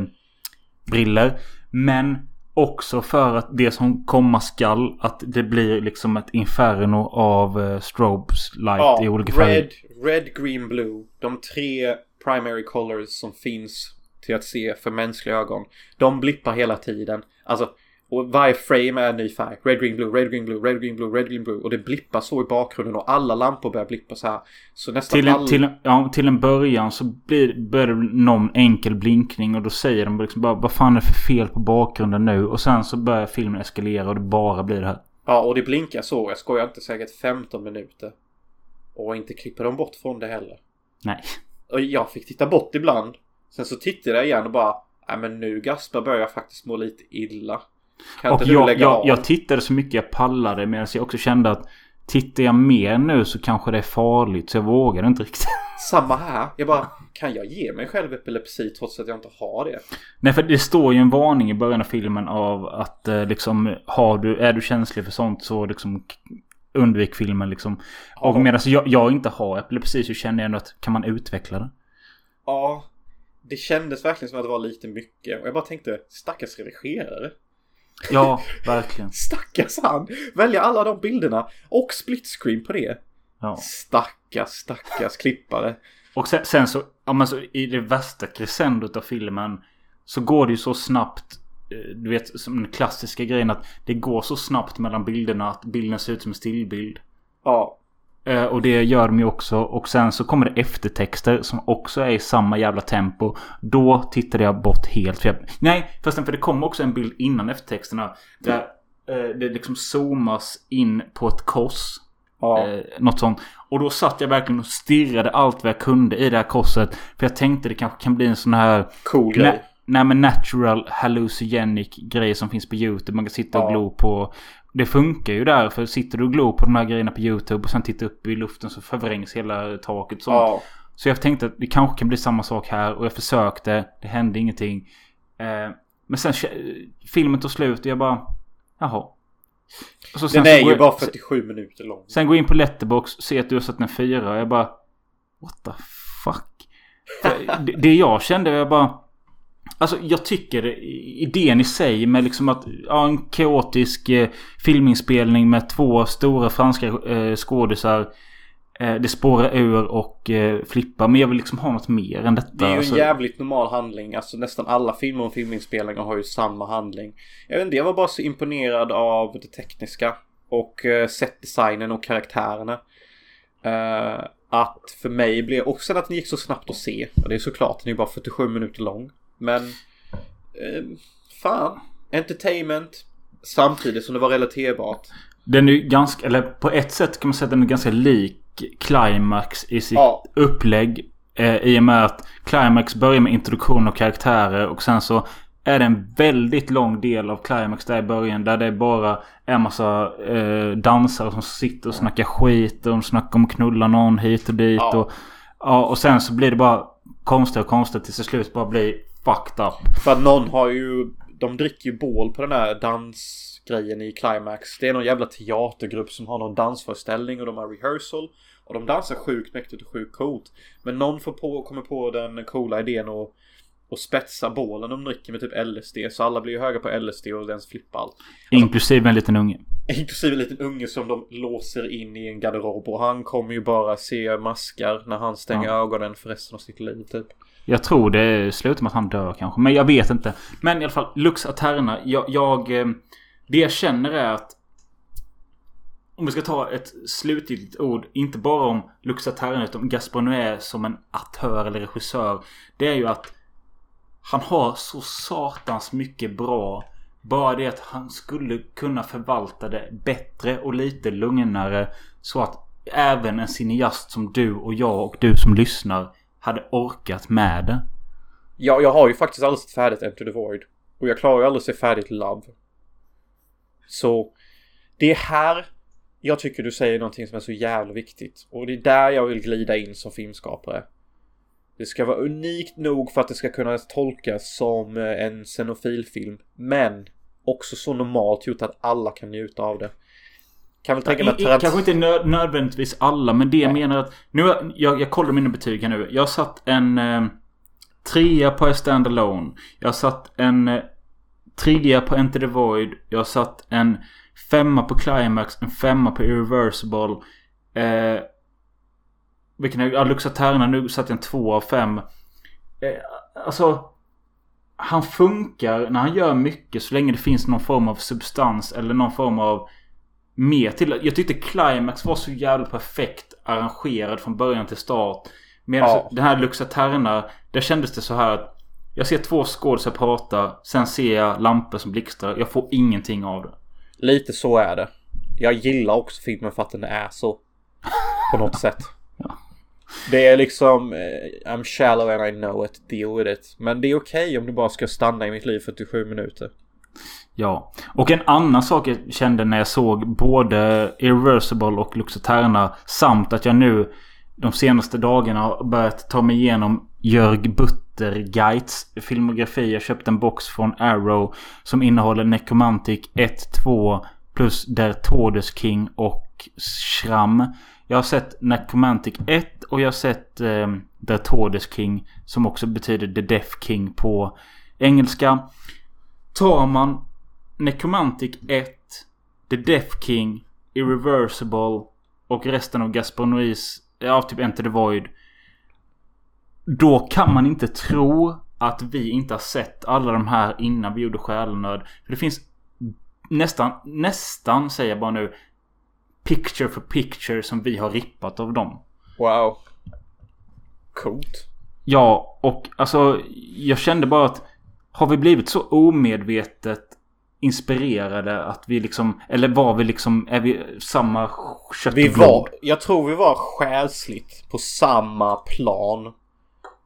briller. Men också för att det som komma skall att det blir liksom ett inferno av eh, strobes light i olika färger. red, red, green, blue. De tre primary colors som finns till att se för mänskliga ögon. De blippar hela tiden. Alltså, och varje frame är en ny färg. Red, green, blue, red, green, blue, red, green, blue, red, green, blue. Och det blippar så i bakgrunden och alla lampor börjar blippa så här. Så nästan Till en, all... till, en- ja, till en början så blir, börjar det någon enkel blinkning och då säger de liksom bara vad fan är det för fel på bakgrunden nu? Och sen så börjar filmen eskalera och det bara blir det här. Ja, och det blinkar så. Jag skojar inte säkert 15 minuter. Och inte klipper de bort från det heller. Nej. Och jag fick titta bort ibland. Sen så tittade jag igen och bara Nej men nu Gaspar börjar jag faktiskt må lite illa. Kan Och jag, jag, jag tittade så mycket jag pallade medan jag också kände att tittar jag mer nu så kanske det är farligt. Så jag vågade inte riktigt. <laughs> Samma här. Jag bara Kan jag ge mig själv epilepsi trots att jag inte har det? Nej för det står ju en varning i början av filmen av att eh, liksom har du, är du känslig för sånt så liksom undvik filmen liksom. Och Ja. medan jag, jag inte har epilepsi så känner jag ändå att kan man utveckla det? Ja. Det kändes verkligen som att det var lite mycket. Och jag bara tänkte Stackars redigerare. Ja, verkligen. Stackars han. Välja alla de bilderna. Och split screen på det. Ja. Stackars, stackars klippare. Och sen, sen så, ja men så i det värsta crescendot av filmen så går det ju så snabbt. eh, Du vet som den klassiska grejen att det går så snabbt mellan bilderna att bilden ser ut som en stillbild. Ja. Eh, Och det gör de ju också. Och sen så kommer det eftertexter som också är i samma jävla tempo. Då tittade jag bort helt. För jag, nej, förresten för det kom också en bild innan eftertexterna. Där eh, det liksom zoomas in på ett kors. Ja. Eh, något sånt. Och då satt jag verkligen och stirrade allt vad jag kunde i det här korset. För jag tänkte det kanske kan bli en sån här... Cool grej. Nej men natural hallucinogenic grej som finns på YouTube. Man kan sitta och Ja. glo på. Det funkar ju där. För sitter du och glor på de här grejerna på YouTube och sen tittar upp i luften så förvrängs hela taket. och Sånt. Ja. Så jag tänkte att det kanske kan bli samma sak här. Och jag försökte. Det hände ingenting. Eh, men sen filmen tog slut och jag bara... Jaha. Och så sen Den så är går ju jag- bara 47 minuter lång. Sen går jag in på Letterbox ser att du har satt en fyra och jag bara... What the fuck? Det, det jag kände jag bara... Alltså jag tycker idén i sig med liksom att... Ja, en kaotisk eh, filminspelning med två stora franska eh, skådisar. Eh, det spårar ur och eh, flippar. Men jag vill liksom ha något mer än detta. Det är ju en Alltså, jävligt normal handling. Alltså nästan alla filmer och filminspelningar har ju samma handling. Jag vet inte, jag var bara så imponerad av det tekniska. Och uh, setdesignen och karaktärerna. Eh, att för mig blev... Och sen att den gick så snabbt att se. Och det är såklart, den är ju bara 47 minuter lång. Men... eh, fan. Entertainment. Samtidigt som det var relaterbart. Den är ju ganska... Eller på ett sätt kan man säga att den är ganska lik Climax i sitt Ja. upplägg. Eh, I och med att Climax börjar med introduktion av karaktärer och sen så är det en väldigt lång del av Climax där i början där det bara är en massa eh, dansare som sitter och snackar skit och de snackar om att knulla någon hit och dit. Ja. Och, ja, och sen så blir det bara konstigt och konstigt tills det slut bara blir fucked up. För att någon har ju... De dricker ju bål på den här dansgrejen i Climax. Det är någon jävla teatergrupp som har någon dansföreställning och de har rehearsal. Och de dansar sjukt mäktigt och sjukt coolt. Men någon får på, kommer på den coola idén och, och spetsa bålen de dricker med typ LSD. Så alla blir ju höga på LSD och ens flippar allt. Inklusive en liten unge. Inklusive en liten unge som de låser in i en garderob. Och han kommer ju bara se maskar när han stänger Ja. ögonen för resten av sitt liv typ. Jag tror det slutar med att han dör kanske. Men jag vet inte. Men i alla fall, Lux Aterna. Jag, jag... Eh, det jag känner är att... Om vi ska ta ett slutgiltigt ord. Inte bara om Lux Aterna utan Gaspar Noé som en aktör eller regissör. Det är ju att... Han har så satans mycket bra. Bara det att han skulle kunna förvalta det bättre och lite lugnare. Så att även en cineast som du och jag och du som lyssnar hade orkat med det. Ja, jag har ju faktiskt aldrig sett färdigt Enter the Void. Och jag klarar ju aldrig att se färdigt Love. Så det är här jag tycker du säger någonting som är så jävla viktigt. Och det är där jag vill glida in som filmskapare. Det ska vara unikt nog för att det ska kunna tolkas som eh, en xenofilfilm. Men också så normalt gjort att alla kan njuta av det. Kan väl tänka mig att Kanske inte nö- nödvändigtvis alla, men det jag menar att... Nu, jag, jag kollar mina betyg här nu. Jag har satt en eh, trea på A Stand Alone. Jag har satt en eh, trea på Enter the Void. Jag har satt en femma på Climax, en femma på Irreversible. Eh, vilken är... Ja, Luxaterna. Nu satte jag en två av fem. Eh, alltså... Han funkar när han gör mycket så länge det finns någon form av substans eller någon form av mer till. Jag tyckte Climax var så jävla perfekt arrangerad från början till start. Medan Ja. den här Luxaterna, där kändes det så här att jag ser två skådespelare prata, sen ser jag lampor som blixtrar. Jag får ingenting av det. Lite så är det. Jag gillar också filmen för att den är så. På något sätt. Det är liksom eh, I'm shallow and I know it, deal with it. Men det är okej om du bara ska stanna i mitt liv 47 minuter. Ja. Och en annan sak jag kände när jag såg både Irreversible och Luxaterna samt att jag nu de senaste dagarna har börjat ta mig igenom Jörg Buttergeits filmografi. Jag köpte en box från Arrow som innehåller Necromantic 1, 2 plus Der Todesking och Schramm. Jag har sett Necromantic 1 och jag har sett eh, Der Todesking som också betyder The Death King på engelska. Tar man Necromantic 1, The Death King, Irreversible och resten av Gaspar Noés, ja typ Enter the Void. Då kan man inte tro att vi inte har sett alla de här innan vi gjorde Själanöd. För det finns nästan, nästan säger jag bara nu, picture for picture som vi har rippat av dem. Wow. Coolt. Ja, och alltså jag kände bara att har vi blivit så omedvetet inspirerade att vi liksom, eller var vi liksom, är vi samma kött Vi var, jag tror vi var själsligt på samma plan.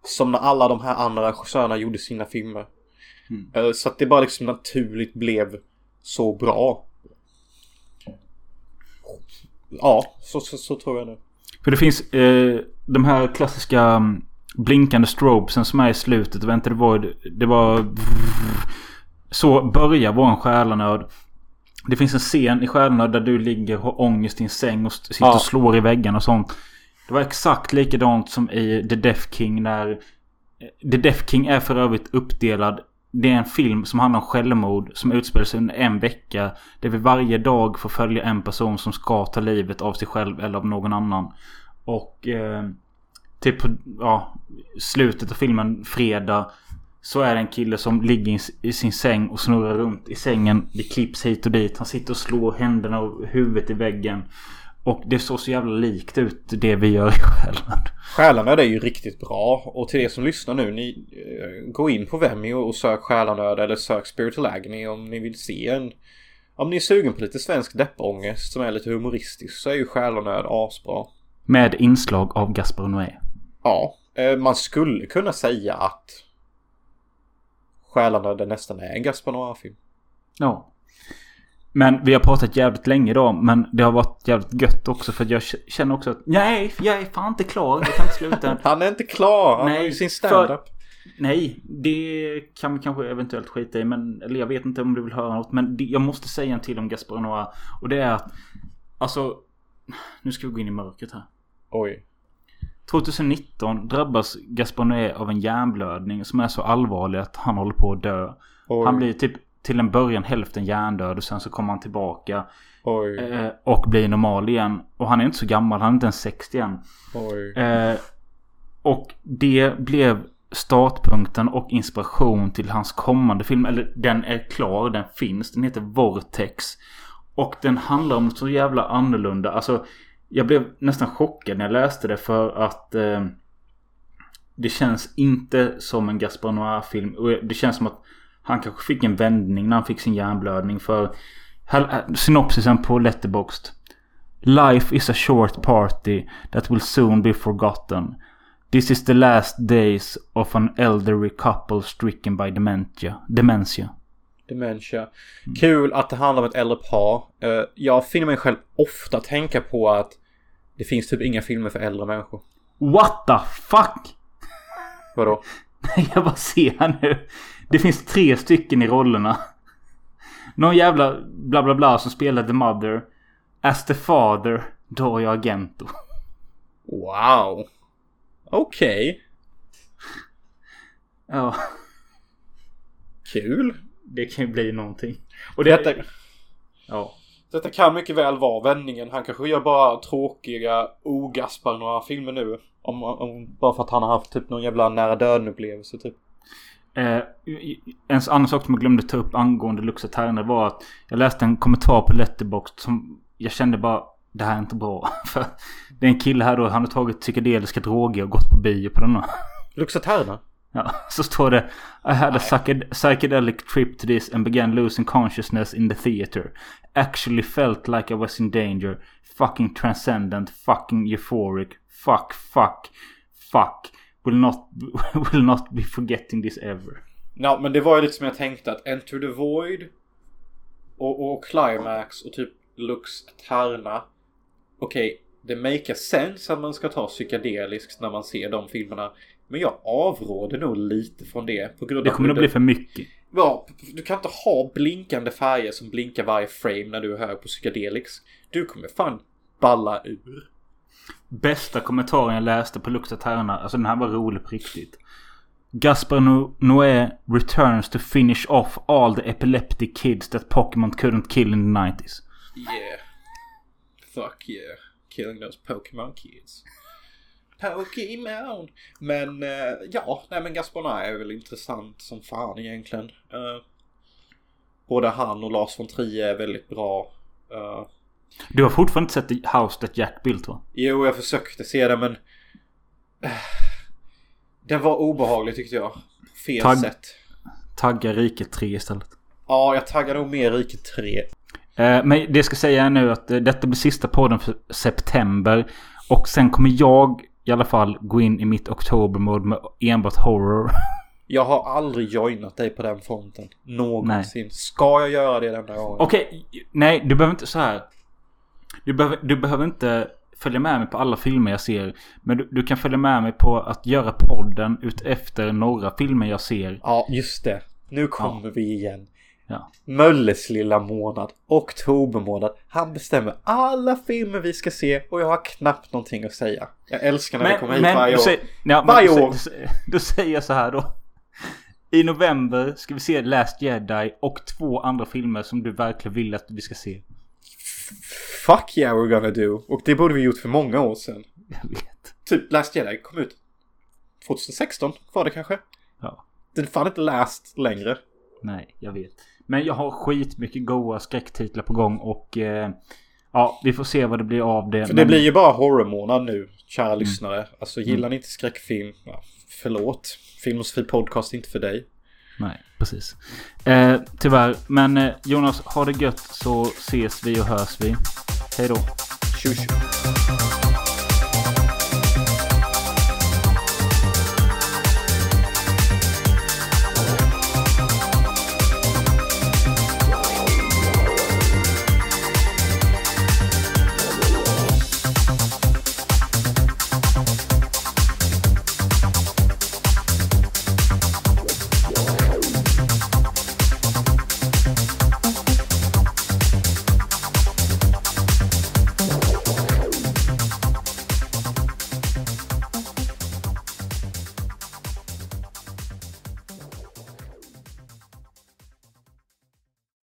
Som när alla de här andra regissörerna gjorde sina filmer. Eh, Så att det bara liksom naturligt blev så bra. Ja, så, så, så tror jag nu. För det finns eh, de här klassiska mm, blinkande strobesen som är i slutet Enter the Void. Det var... Så börjar vår själanöd. Det finns en scen i Själanöd där du ligger och har ångest i en säng och sitter Ja. och slår i väggen och sånt. Det var exakt likadant som i The Death King när... The Death King är för övrigt uppdelad. Det är en film som handlar om självmord som utspelar sig under en vecka. Där vi varje dag får följa en person som ska ta livet av sig själv eller av någon annan. Och eh, typ på ja, slutet av filmen fredag så är det en kille som ligger i, sin säng och snurrar runt i sängen. Det klipps hit och dit. Han sitter och slår händerna och huvudet i väggen. Och det såg så jävla likt ut det vi gör i själen. Själanöd är ju riktigt bra och till er som lyssnar nu, ni eh, gå in på Vimeo och sök Själanöd eller sök Spiritual Agony om ni vill se en om ni är sugen på lite svensk deppångest som är lite humoristisk så är ju Själanöd asbra. Med inslag av Gaspar Noé. Ja, eh, man skulle kunna säga att Själanöd är nästan är en Gaspar Noir-film. Ja. Men vi har pratat jävligt länge idag. Men det har varit jävligt gött också. För jag känner också att nej, jag är fan inte klar. Jag kan inte sluta. <laughs> Han är inte klar, han Nej, har ju sin för- stand-up. Nej, det kan vi kanske eventuellt skita i. Men, eller jag vet inte om du vill höra något. Men det, jag måste säga en till om Gaspar Noir. Och det är att... Alltså... Nu ska vi gå in i mörkret här. Oj. 2019 drabbas Gaspar Noé av en hjärnblödning som är så allvarlig att han håller på att dö. Oj. Han blir typ till en början hälften hjärndöd och sen så kommer han tillbaka. Eh, och blir normal igen. Och han är inte så gammal, han är inte ens 60 än. Eh, och det blev startpunkten och inspiration till hans kommande film. Eller den är klar, den finns. Den heter Vortex. Och den handlar om något så jävla annorlunda. Alltså, jag blev nästan chockad när jag läste det för att eh, det känns inte som en Gaspar Noir-film. Och det känns som att han kanske fick en vändning när han fick sin hjärnblödning. För eh, synopsisen på Letterboxd. Life is a short party that will soon be forgotten. This is the last days of an elderly couple stricken by dementia. Dementia. Dementia. Kul att det handlar om ett äldre par. Eh, jag finner mig själv ofta tänka på att det finns typ inga filmer för äldre människor. What the fuck? Vadå? Jag bara ser här nu. Det finns tre stycken i rollerna. Någon jävla bla bla bla som spelar The Mother. As the father, Dario Argento. Wow. Okej. Ja, Kul. det kan ju bli någonting. Och det... Detta, Ja. Detta kan mycket väl vara vändningen. Han kanske gör bara tråkiga ogaspar några filmer nu. Om, om, bara för att han har haft typ någon jävla nära döden upplevelse typ. Eh, en annan sak som jag glömde ta upp angående Lux Eterna var att jag läste en kommentar på Letterboxd som jag kände bara det här är inte bra. <laughs> För det är en kille här då, han har tagit psykedeliska droger och gått på bio på denna. Luxaterna? Ja, så står det I had a psyched- psychedelic trip to this and began losing consciousness in the theater. Actually felt like I was in danger. Fucking transcendent. Fucking euphoric. Fuck, fuck, fuck. Will not, <laughs> will not be forgetting this ever. Ja men det var ju lite som jag tänkte att Enter the Void och, och Climax och typ Lux Eterna. Okej, det makar sense att man ska ta psykedeliskt när man ser de filmerna. Men jag avråder nog lite från det. På grund Det av kommer hur nog bli för mycket. Ja, du kan inte ha blinkande färger som blinkar varje frame när du är hög på psykedelics. Du kommer fan balla ur. Bästa kommentaren jag läste på Lux Eterna. Alltså den här var rolig på riktigt. Gaspar No- Noé returns to finish off all the epileptic kids that Pokémon couldn't kill in the 90s. Yeah. Fuck yeah. Killing those Pokémon kids. Pokémon! Men eh, ja, nej men Gasparna är väl intressant som fan egentligen. Uh, både han och Lars von Trier är väldigt bra. Eh, Du har fortfarande inte sett House That Jack Built va? jo, jag försökte se det men... eh, den var obehaglig tyckte jag. På fel Tagg- sätt. Tagga Riket 3 istället. Ja, jag taggar nog mer Riket 3. Eh, men det jag ska säga är nu att eh, detta blir sista podden för september. Och sen kommer jag i alla fall gå in i mitt oktobermode med enbart horror. <laughs> Jag har aldrig joinat dig på den fronten. Någonsin. Ska jag göra det den där gången? Okej, nej du behöver inte så här. Du behöver, du behöver inte följa med mig på alla filmer jag ser. Men du, du kan följa med mig på att göra podden ut efter några filmer jag ser. Ja, just det. Nu kommer vi igen. Ja. Mölles lilla månad. Oktober månad. Han bestämmer alla filmer vi ska se och jag har knappt någonting att säga. Jag älskar när vi kommer hit varje år. säger- ja, men Varje du år. säger- Då säger jag så här då. I november ska vi se Last Jedi och två andra filmer som du verkligen vill att vi ska se. Fuck yeah we're gonna do. Och det borde vi gjort för många år sedan. Jag vet. Typ Last Jedi kom ut 2016 var det kanske. Ja. Den är fan inte läst längre. Nej, jag vet. Men jag har skitmycket goa skräcktitlar på gång och eh, ja, vi får se vad det blir av det. För men- det blir ju bara horrormånad nu, kära lyssnare. Alltså gillar ni inte skräckfilm, ja, förlåt. Filmosofie podcast är inte för dig. Nej, precis. Eh, tyvärr. Men eh, Jonas, ha det gött så ses vi och hörs vi. Hej då. Tjo tjo.